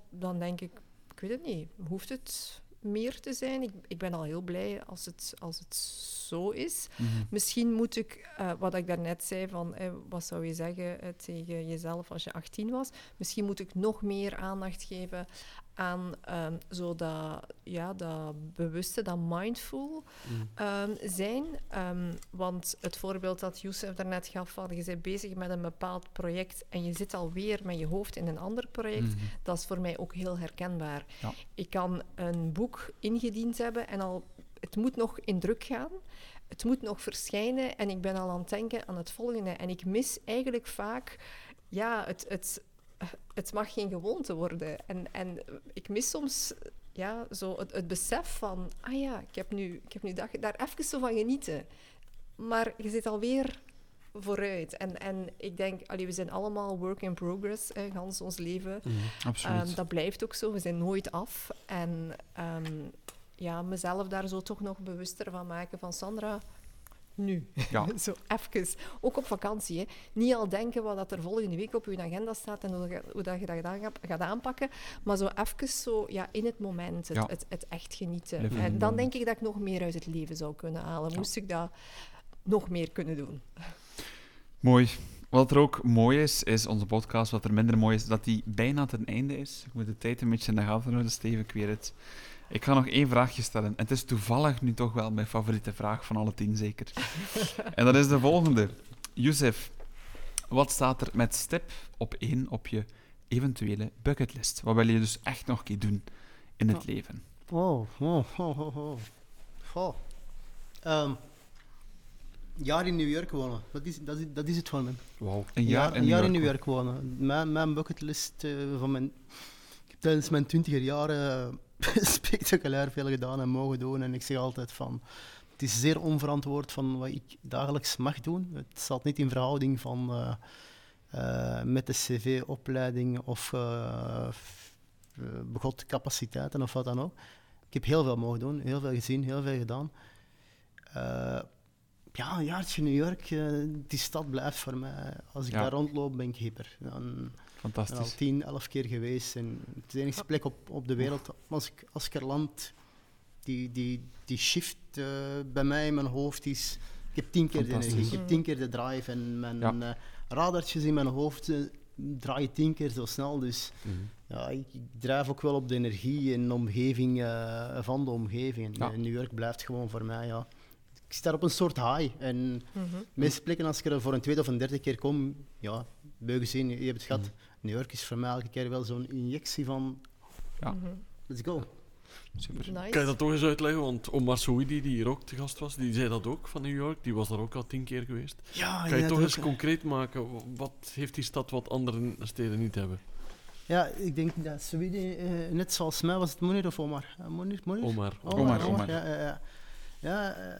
dan denk ik, ik weet het niet, hoeft het meer te zijn? Ik, ik ben al heel blij als het, als het zo is. Mhm. Misschien moet ik, eh, wat ik daarnet zei, van eh, wat zou je zeggen eh, tegen jezelf als je 18 was? Misschien moet ik nog meer aandacht geven aan ehm, zo dat, ja, dat bewuste, dat mindful Mm. ehm, zijn. Ehm, want het voorbeeld dat Youssef daarnet gaf, van je bent bezig met een bepaald project en je zit alweer met je hoofd in een ander project, Mhm. dat is voor mij ook heel herkenbaar. Ja. Ik kan een boek ingediend hebben en al, het moet nog in druk gaan. Het moet nog verschijnen en ik ben al aan het denken aan het volgende. En ik mis eigenlijk vaak, ja, het, het, het mag geen gewoonte worden. En, en ik mis soms ja, zo het, het besef van, ah ja, ik heb nu, ik heb nu dag, daar even zo van genieten. Maar je zit alweer vooruit. En, en ik denk, allee, we zijn allemaal work in progress, hè, gans ons leven. Mm. Dat blijft ook zo, we zijn nooit af. En ehm, ja, mezelf daar zo toch nog bewuster van maken van Sandra, nu. Ja. zo even. Ook op vakantie. Hè. Niet al denken wat dat er volgende week op je agenda staat en hoe, dat je- hoe dat je dat aan gaat- aanpakken, maar zo even zo, ja, in het moment, het, Ja. het, het echt genieten. En dan denk ik dat ik nog meer uit het leven zou kunnen halen. Ja. Moest ik dat nog meer kunnen doen. Mooi. Wat er ook mooi is, is onze podcast. Wat er minder mooi is, dat die bijna ten einde is. Ik moet de tijd een beetje in de gaten houden, Steven, ik weet het. Ik ga nog één vraagje stellen. Het is toevallig nu toch wel mijn favoriete vraag van alle tien, zeker. en dat is de volgende. Youssef, wat staat er met stip op één op je eventuele bucketlist? Wat wil je dus echt nog een keer doen in het leven? Oh, oh, oh, oh, oh. Ehm, jaar in New York wonen, dat is, dat is, dat is het me. Wauw. Een jaar, in New York wonen. Mijn, mijn bucketlist eh, van mijn... Ik heb tijdens mijn twintiger jaren spectaculair veel gedaan en mogen doen. En ik zeg altijd van... Het is zeer onverantwoord van wat ik dagelijks mag doen. Het staat niet in verhouding van... eh, eh, met de cv-opleiding of uh, begot capaciteiten of wat dan ook. Ik heb heel veel mogen doen, heel veel gezien, heel veel gedaan. Ja, een jaartje New York, die stad blijft voor mij. Als ik Ja. daar rondloop, ben ik hyper. Dan ben ik al Fantastisch. tien, elf keer geweest. En het is de enige plek op, op de wereld. Als ik, als ik er land, die, die, die shift eh, bij mij in mijn hoofd is. Ik heb tien keer de energie, Fantastisch. ik heb tien keer de drive. En mijn Ja. eh, radartjes in mijn hoofd eh, draaien tien keer zo snel. Dus Mhm. ja, ik, ik drijf ook wel op de energie en de omgeving eh, van de omgeving. En, Ja. New York blijft gewoon voor mij, ja. Ik sta op een soort high. En Mhm. meeste plekken, als ik er voor een tweede of een derde keer kom, ja, beu gezien, je hebt het gehad. New York is voor mij elke keer wel zo'n injectie van, Ja. Mhm. let's go. Super. Nice. Kan je dat toch eens uitleggen? Want Omar Souidi, die hier ook te gast was, die zei dat ook van New York. Die was daar ook al tien keer geweest. Ja, Kan je ja, toch eens ook. concreet maken? Wat heeft die stad wat andere steden niet hebben? Ja, ik denk dat Zweden, eh, net zoals mij, was het Monir of Omar? Monir, Monir? Omar. Omar, Omar. Ja, ja, ja. ja eh,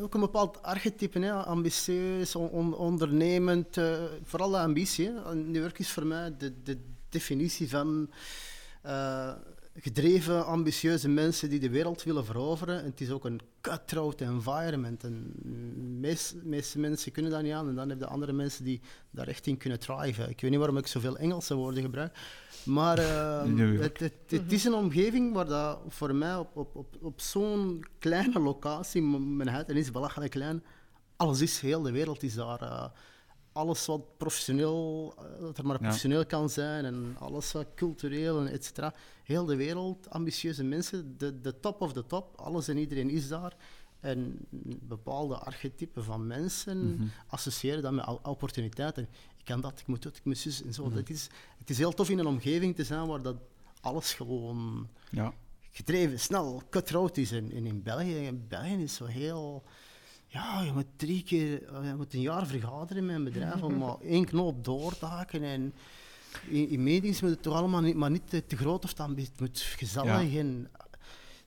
ook een bepaald archetype, hè, ambitieus, on- on- ondernemend, eh, vooral de ambitie. hè. New York is voor mij de, de definitie van eh, gedreven, ambitieuze mensen die de wereld willen veroveren. En het is ook een cutthroat environment. En de meest, meeste mensen kunnen dat niet aan. En dan heb je andere mensen die daar echt in kunnen thriven. Ik weet niet waarom ik zoveel Engelse woorden gebruik. Maar eh, het, het, het is een omgeving waar dat voor mij op, op, op, op zo'n kleine locatie, M- Manhattan is belachelijk klein, alles is, heel de wereld is daar. eh, alles wat professioneel, eh, dat er maar professioneel kan zijn en alles wat cultureel en et cetera. Heel de wereld, ambitieuze mensen, de, de top of the top, alles en iedereen is daar. En bepaalde archetypen van mensen Mhm. associëren dat met opportuniteiten. Ik kan dat, ik moet dat, ik moet zus en zo. Dat is, het is heel tof in een omgeving te zijn waar dat alles gewoon Ja. gedreven, snel, cutthroat is. En, en in België, in België is zo heel... Ja, je moet drie keer, eh, je moet een jaar vergaderen met een bedrijf om maar één knoop door te haken. En in, in meetings moet het toch allemaal niet, maar niet te, te groot of ambi- Het moet gezellig en...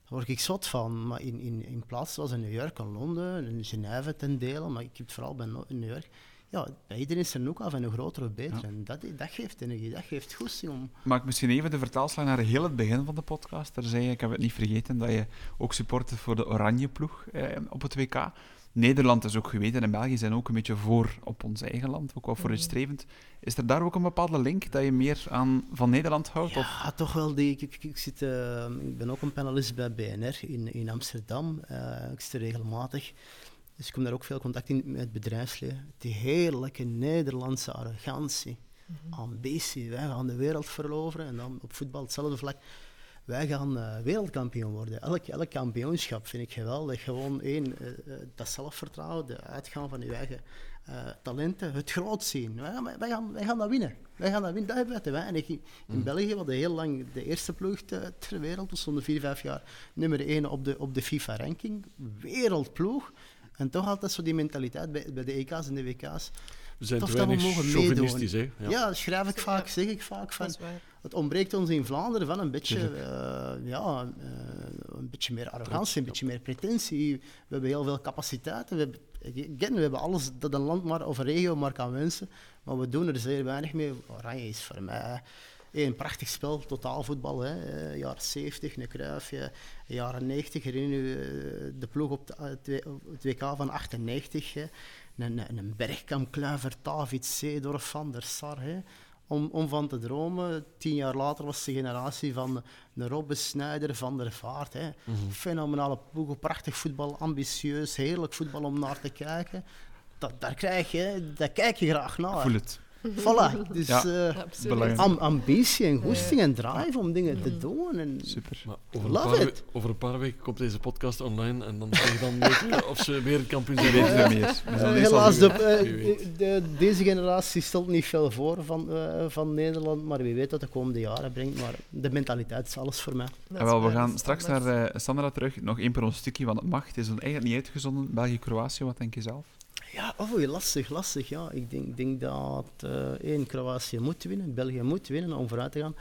Daar word ik zot van. Maar in, in, in plaats zoals in New York en Londen en Genève ten dele, maar ik heb het vooral bij No- in New York. Ja, bij iedereen is er ook af en hoe groter hoe beter. Ja. En dat, dat geeft energie, dat geeft goesting om... Maak misschien even de vertaalslag naar heel het begin van de podcast. Daar zei je, ik heb het niet vergeten, dat je ook supporter voor de Oranje ploeg eh, op het WK. Nederland is ook geweten en België zijn ook een beetje voor op ons eigen land, ook wel vooruitstrevend. Is er daar ook een bepaalde link dat je meer aan van Nederland houdt? Of? Ja, toch wel. Die, ik, ik, ik zit, eh, ik ben ook een panelist bij BNR in, in Amsterdam. Eh, ik zit er regelmatig. Dus ik kom daar ook veel contact in met het bedrijfsleven. Die heerlijke Nederlandse arrogantie, ambitie. Wij gaan de wereld veroveren en dan op voetbal hetzelfde vlak. Wij gaan eh, wereldkampioen worden. Elk, elk kampioenschap vind ik geweldig. Gewoon één, eh, eh, dat zelfvertrouwen, de uitgaan van je eigen eh, talenten, het groot zien. Wij gaan, wij, gaan, wij gaan dat winnen. Wij gaan dat winnen. Dat hebben wij te weinig. In, in België hadden we heel lang de eerste ploeg te- ter wereld. We stonden vier, vijf jaar nummer één op de, op de FIFA-ranking. Wereldploeg. En toch altijd zo die mentaliteit bij, bij de EK's en de WK's. We zijn Tof te dat we weinig mogen chauvinistisch, hè? Ja, dat schrijf ik Ja. vaak, zeg ik vaak. Van, Dat het ontbreekt ons in Vlaanderen van een beetje, eh, ja, eh, een beetje meer arrogantie, een beetje meer pretentie. We hebben heel veel capaciteiten. We hebben, again, we hebben alles dat een land maar, of een regio maar kan wensen, maar we doen er zeer weinig mee. Oranje is voor mij een prachtig spel, totaalvoetbal. Hè. Eh, jaren 70, een Cruijffje, jaren 90, herinner je de ploeg op, de- het WK van 98. Hè. Een, een, een Bergkamp, Kluivert, David, Seedorf, Van der Sar. Hè om, om van te dromen. Tien jaar later was de generatie van de Robben, Snijder, Van der Vaart. Hè. Fenomenale ploeg, prachtig voetbal, ambitieus, heerlijk voetbal om naar te kijken. Dat, daar krijg je, daar kijk je graag naar. Voel het. Voilà. Dus Ja. eh, am- ambitie en goesting en drive om dingen te doen. En, Super. Maar over, een Love paar, it. over een paar weken komt deze podcast online en dan zeg je dan weten of ze weer kampioen zijn. Weten we meer. Eh, helaas, de, eh, weet. de- deze generatie stelt niet veel voor van, eh, van Nederland, maar wie weet wat de komende jaren brengt. Maar de mentaliteit is alles voor mij. Ah, wel, we gaan straks anders. naar eh, Sandra terug. Nog één pronostiekje, want het mag. Het is eigenlijk niet uitgezonden. België-Kroatië, wat denk je zelf? Ja, oh, lastig, lastig. Ja. Ik denk, denk dat eh één, Kroatië moet winnen, België moet winnen om vooruit te gaan.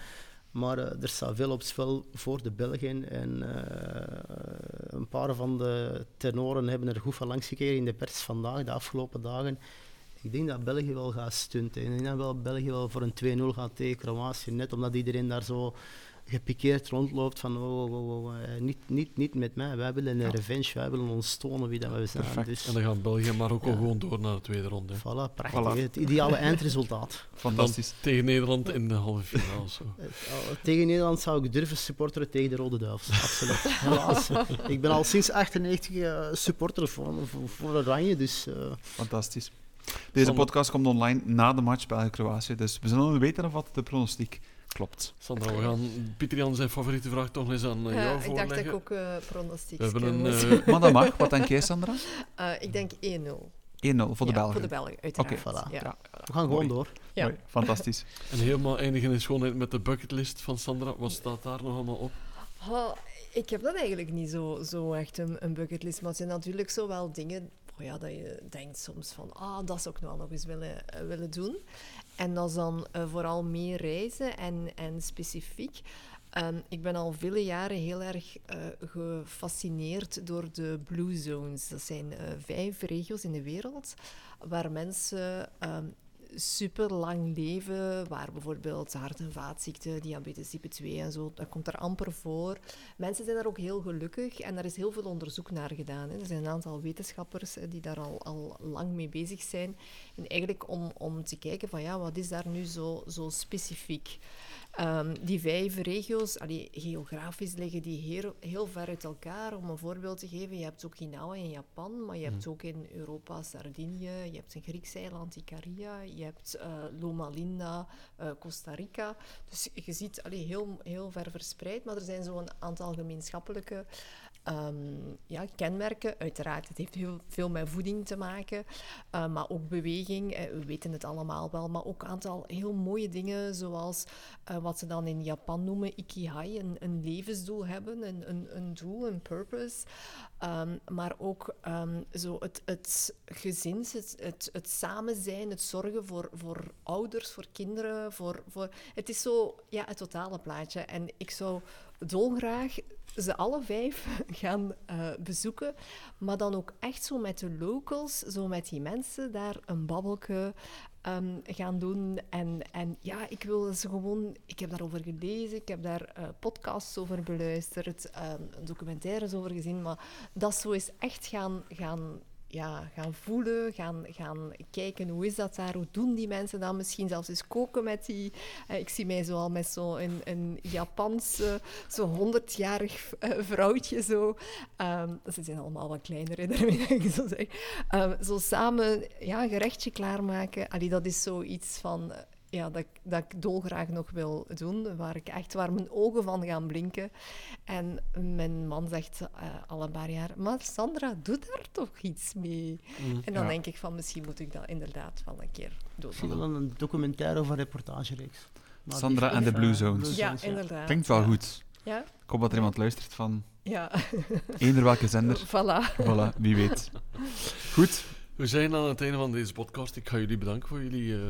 Maar eh, er staat veel op spel voor de Belgen. En eh, een paar van de tenoren hebben er goed van langs gekeken in de pers vandaag, de afgelopen dagen. Ik denk dat België wel gaat stunten. Ik denk dat wel België wel voor een 2-0 gaat tegen Kroatië. Net omdat iedereen daar zo gepikeerd rondloopt van oh, oh, oh, oh, eh, niet, niet, niet met mij. Wij willen een revenge, wij willen ons tonen wie dat we zijn. Perfect. Dus, En dan gaan België en Marokko Ja. gewoon door naar de tweede ronde. hè. Voilà, prachtig. Voilà. Het ideale eindresultaat. Dan Fantastisch. tegen Nederland in de halve finale. Zo. Eh, oh, tegen Nederland zou ik durven supporteren tegen de Rode Duivels. Absoluut. Helaas. ik ben al sinds 98 eh, supporter voor, voor, voor Oranje, dus... eh, Fantastisch. Deze podcast komt online na de match België-Kroatië. Dus we zullen weten of wat de pronostiek klopt. Sandra, we gaan Pieter Jan zijn favoriete vraag toch eens aan eh, Ja, jou ik dacht dat voorleggen. ik ook eh pronostiek we hebben een, eh, Maar dat mag. Wat denk jij, Sandra? 1-0 Eh, ik denk 1-0. voor de Ja, Belgen. Voor de Belgen, uiteraard. Oké, voilà. Ja. Ja, we gaan gewoon Mooi. door. Ja. Mooi. Fantastisch. en helemaal eindigen in schoonheid met de bucketlist van Sandra. Wat staat daar nog allemaal op? Oh, ik heb dat eigenlijk niet zo, zo echt een, een bucketlist, maar het zijn natuurlijk zo wel dingen oh ja, dat je denkt soms van, ah, dat zou ik wel nog eens willen, eh, willen doen. En dat is dan eh, vooral meer reizen en, en specifiek. Ehm, ik ben al vele jaren heel erg eh, gefascineerd door de Blue Zones. Dat zijn vijf regio's in de wereld waar mensen ehm, super lang leven, waar bijvoorbeeld hart- en vaatziekten, diabetes type 2 en zo, dat komt er amper voor. Mensen zijn daar ook heel gelukkig en daar is heel veel onderzoek naar gedaan. Hè. Er zijn een aantal wetenschappers eh, die daar al, al lang mee bezig zijn. En eigenlijk om, om te kijken van ja, wat is daar nu zo, zo specifiek? Ehm, die vijf regio's, allee, geografisch liggen die heel, heel ver uit elkaar. Om een voorbeeld te geven, je hebt Okinawa in Japan, maar je hebt ook in Europa Sardinië, je hebt een Grieks eiland, Icaria, je hebt eh, Loma Linda, eh, Costa Rica. Dus je ziet allee, heel, heel ver verspreid, maar er zijn zo'n aantal gemeenschappelijke ehm, ja, kenmerken. Uiteraard, het heeft heel veel met voeding te maken, eh, maar ook beweging. eh, we weten het allemaal wel, maar ook een aantal heel mooie dingen, zoals eh, wat ze dan in Japan noemen ikigai, een, een levensdoel hebben, een, een, een doel, een purpose. Ehm, maar ook ehm, zo het, het gezins, het, het, het samen zijn, het zorgen voor, voor ouders, voor kinderen. Voor, voor, het is zo ja, het totale plaatje. En ik zou dolgraag ze alle vijf gaan eh, bezoeken, maar dan ook echt zo met de locals, zo met die mensen daar een babbelke ehm, gaan doen. En, en ja, ik wil ze gewoon... Ik heb daarover gelezen, ik heb daar eh, podcasts over beluisterd, ehm, documentaires over gezien, maar dat zo is echt gaan... gaan ja, gaan voelen, gaan, gaan kijken hoe is dat daar, hoe doen die mensen dat, misschien zelfs eens koken met die... eh, ik zie mij zo al met zo'n een, een Japans, eh, zo'n honderdjarig eh, vrouwtje zo. Ehm, ze zijn allemaal wat kleiner, ik zo zeg. Ehm, zo samen ja, een gerechtje klaarmaken, Allee, dat is zoiets van... ja, dat, ik- dat ik dolgraag nog wil doen, waar ik echt waar mijn ogen van gaan blinken. En mijn man zegt eh, al een paar jaar, maar Sandra, doe daar toch iets mee. En dan Ja. denk ik van, misschien moet ik dat inderdaad wel een keer doen. Zie wel een documentaire of een reportagereeks. Maar Sandra die- en de Blue eh, Zones. Ja, inderdaad. Klinkt wel ja. goed. Ja, Ik hoop dat er iemand luistert van ja. eender welke zender. voilà. Voilà, wie weet. Goed, We zijn aan het einde van deze podcast. Ik ga jullie bedanken voor jullie eh,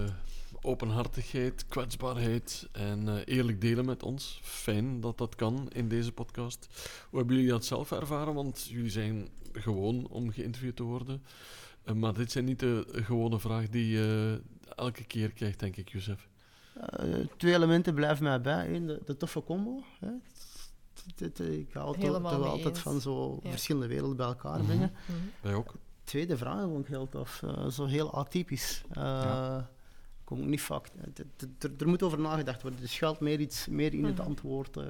openhartigheid, kwetsbaarheid en eh, eerlijk delen met ons. Fijn dat dat kan in deze podcast. Hoe hebben jullie dat zelf ervaren? Want jullie zijn gewoon om geïnterviewd te worden. Eh, maar dit zijn niet de gewone vragen die je elke keer krijgt, denk ik, Jozef. Eh, twee elementen blijven mij bij. Eén, de, de toffe combo. Hè. Ik hou toch, altijd van zo Ja. verschillende werelden bij elkaar brengen. Mhm. Wij ook. Tweede vraag vond ik heel tof. Eh, zo heel atypisch. Eh Ja. Kom ik niet vaak. Er, er moet over nagedacht worden. Er schuilt meer, iets, meer in het Mhm. antwoord. eh.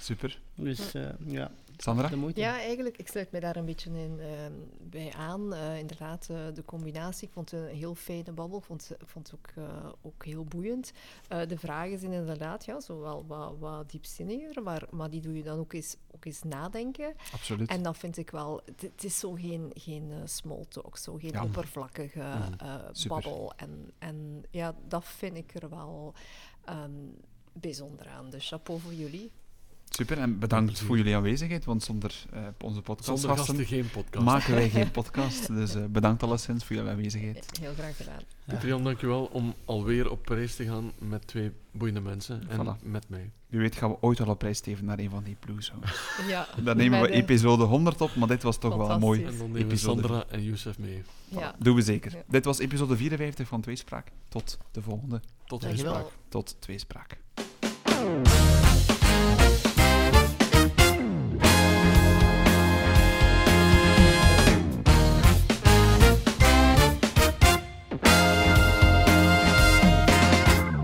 super. dus eh, ja, Sandra? De moeite. Ja, eigenlijk, ik sluit mij daar een beetje in, ehm, bij aan. Eh, inderdaad, eh, de combinatie. Ik vond het een heel fijne babbel. Ik vond, ik vond het ook, eh, ook heel boeiend. Eh, de vragen zijn inderdaad ja, zo wel wat, wat diepzinniger, maar, maar die doe je dan ook eens, ook eens nadenken. Absoluut. En dat vind ik wel... Het, is zo geen, geen small talk, zo geen Ja. oppervlakkige Mhm. eh, babbel. En, en ja, dat vind ik er wel ehm, bijzonder aan. Dus chapeau voor jullie. Super, en bedankt voor jullie aanwezigheid, want zonder eh, onze podcastgasten geen podcast. maken wij geen podcast. Dus eh, bedankt alleszins voor jullie aanwezigheid. Heel graag gedaan. Pieter-Jan, dankjewel om alweer op reis te gaan met twee boeiende mensen en Voilà. met mij. Wie weet gaan we ooit al op prijs steven naar een van die blues. Ja, Daar nemen we episode 100 op, maar dit was toch wel een mooi. En dan nemen we Episode. Sandra en Youssef mee. Ja. Doen we zeker. Ja. Dit was episode 54 van Tweespraak. Tot de volgende. Tot Dankjewel. ziens. Tot Tweespraak.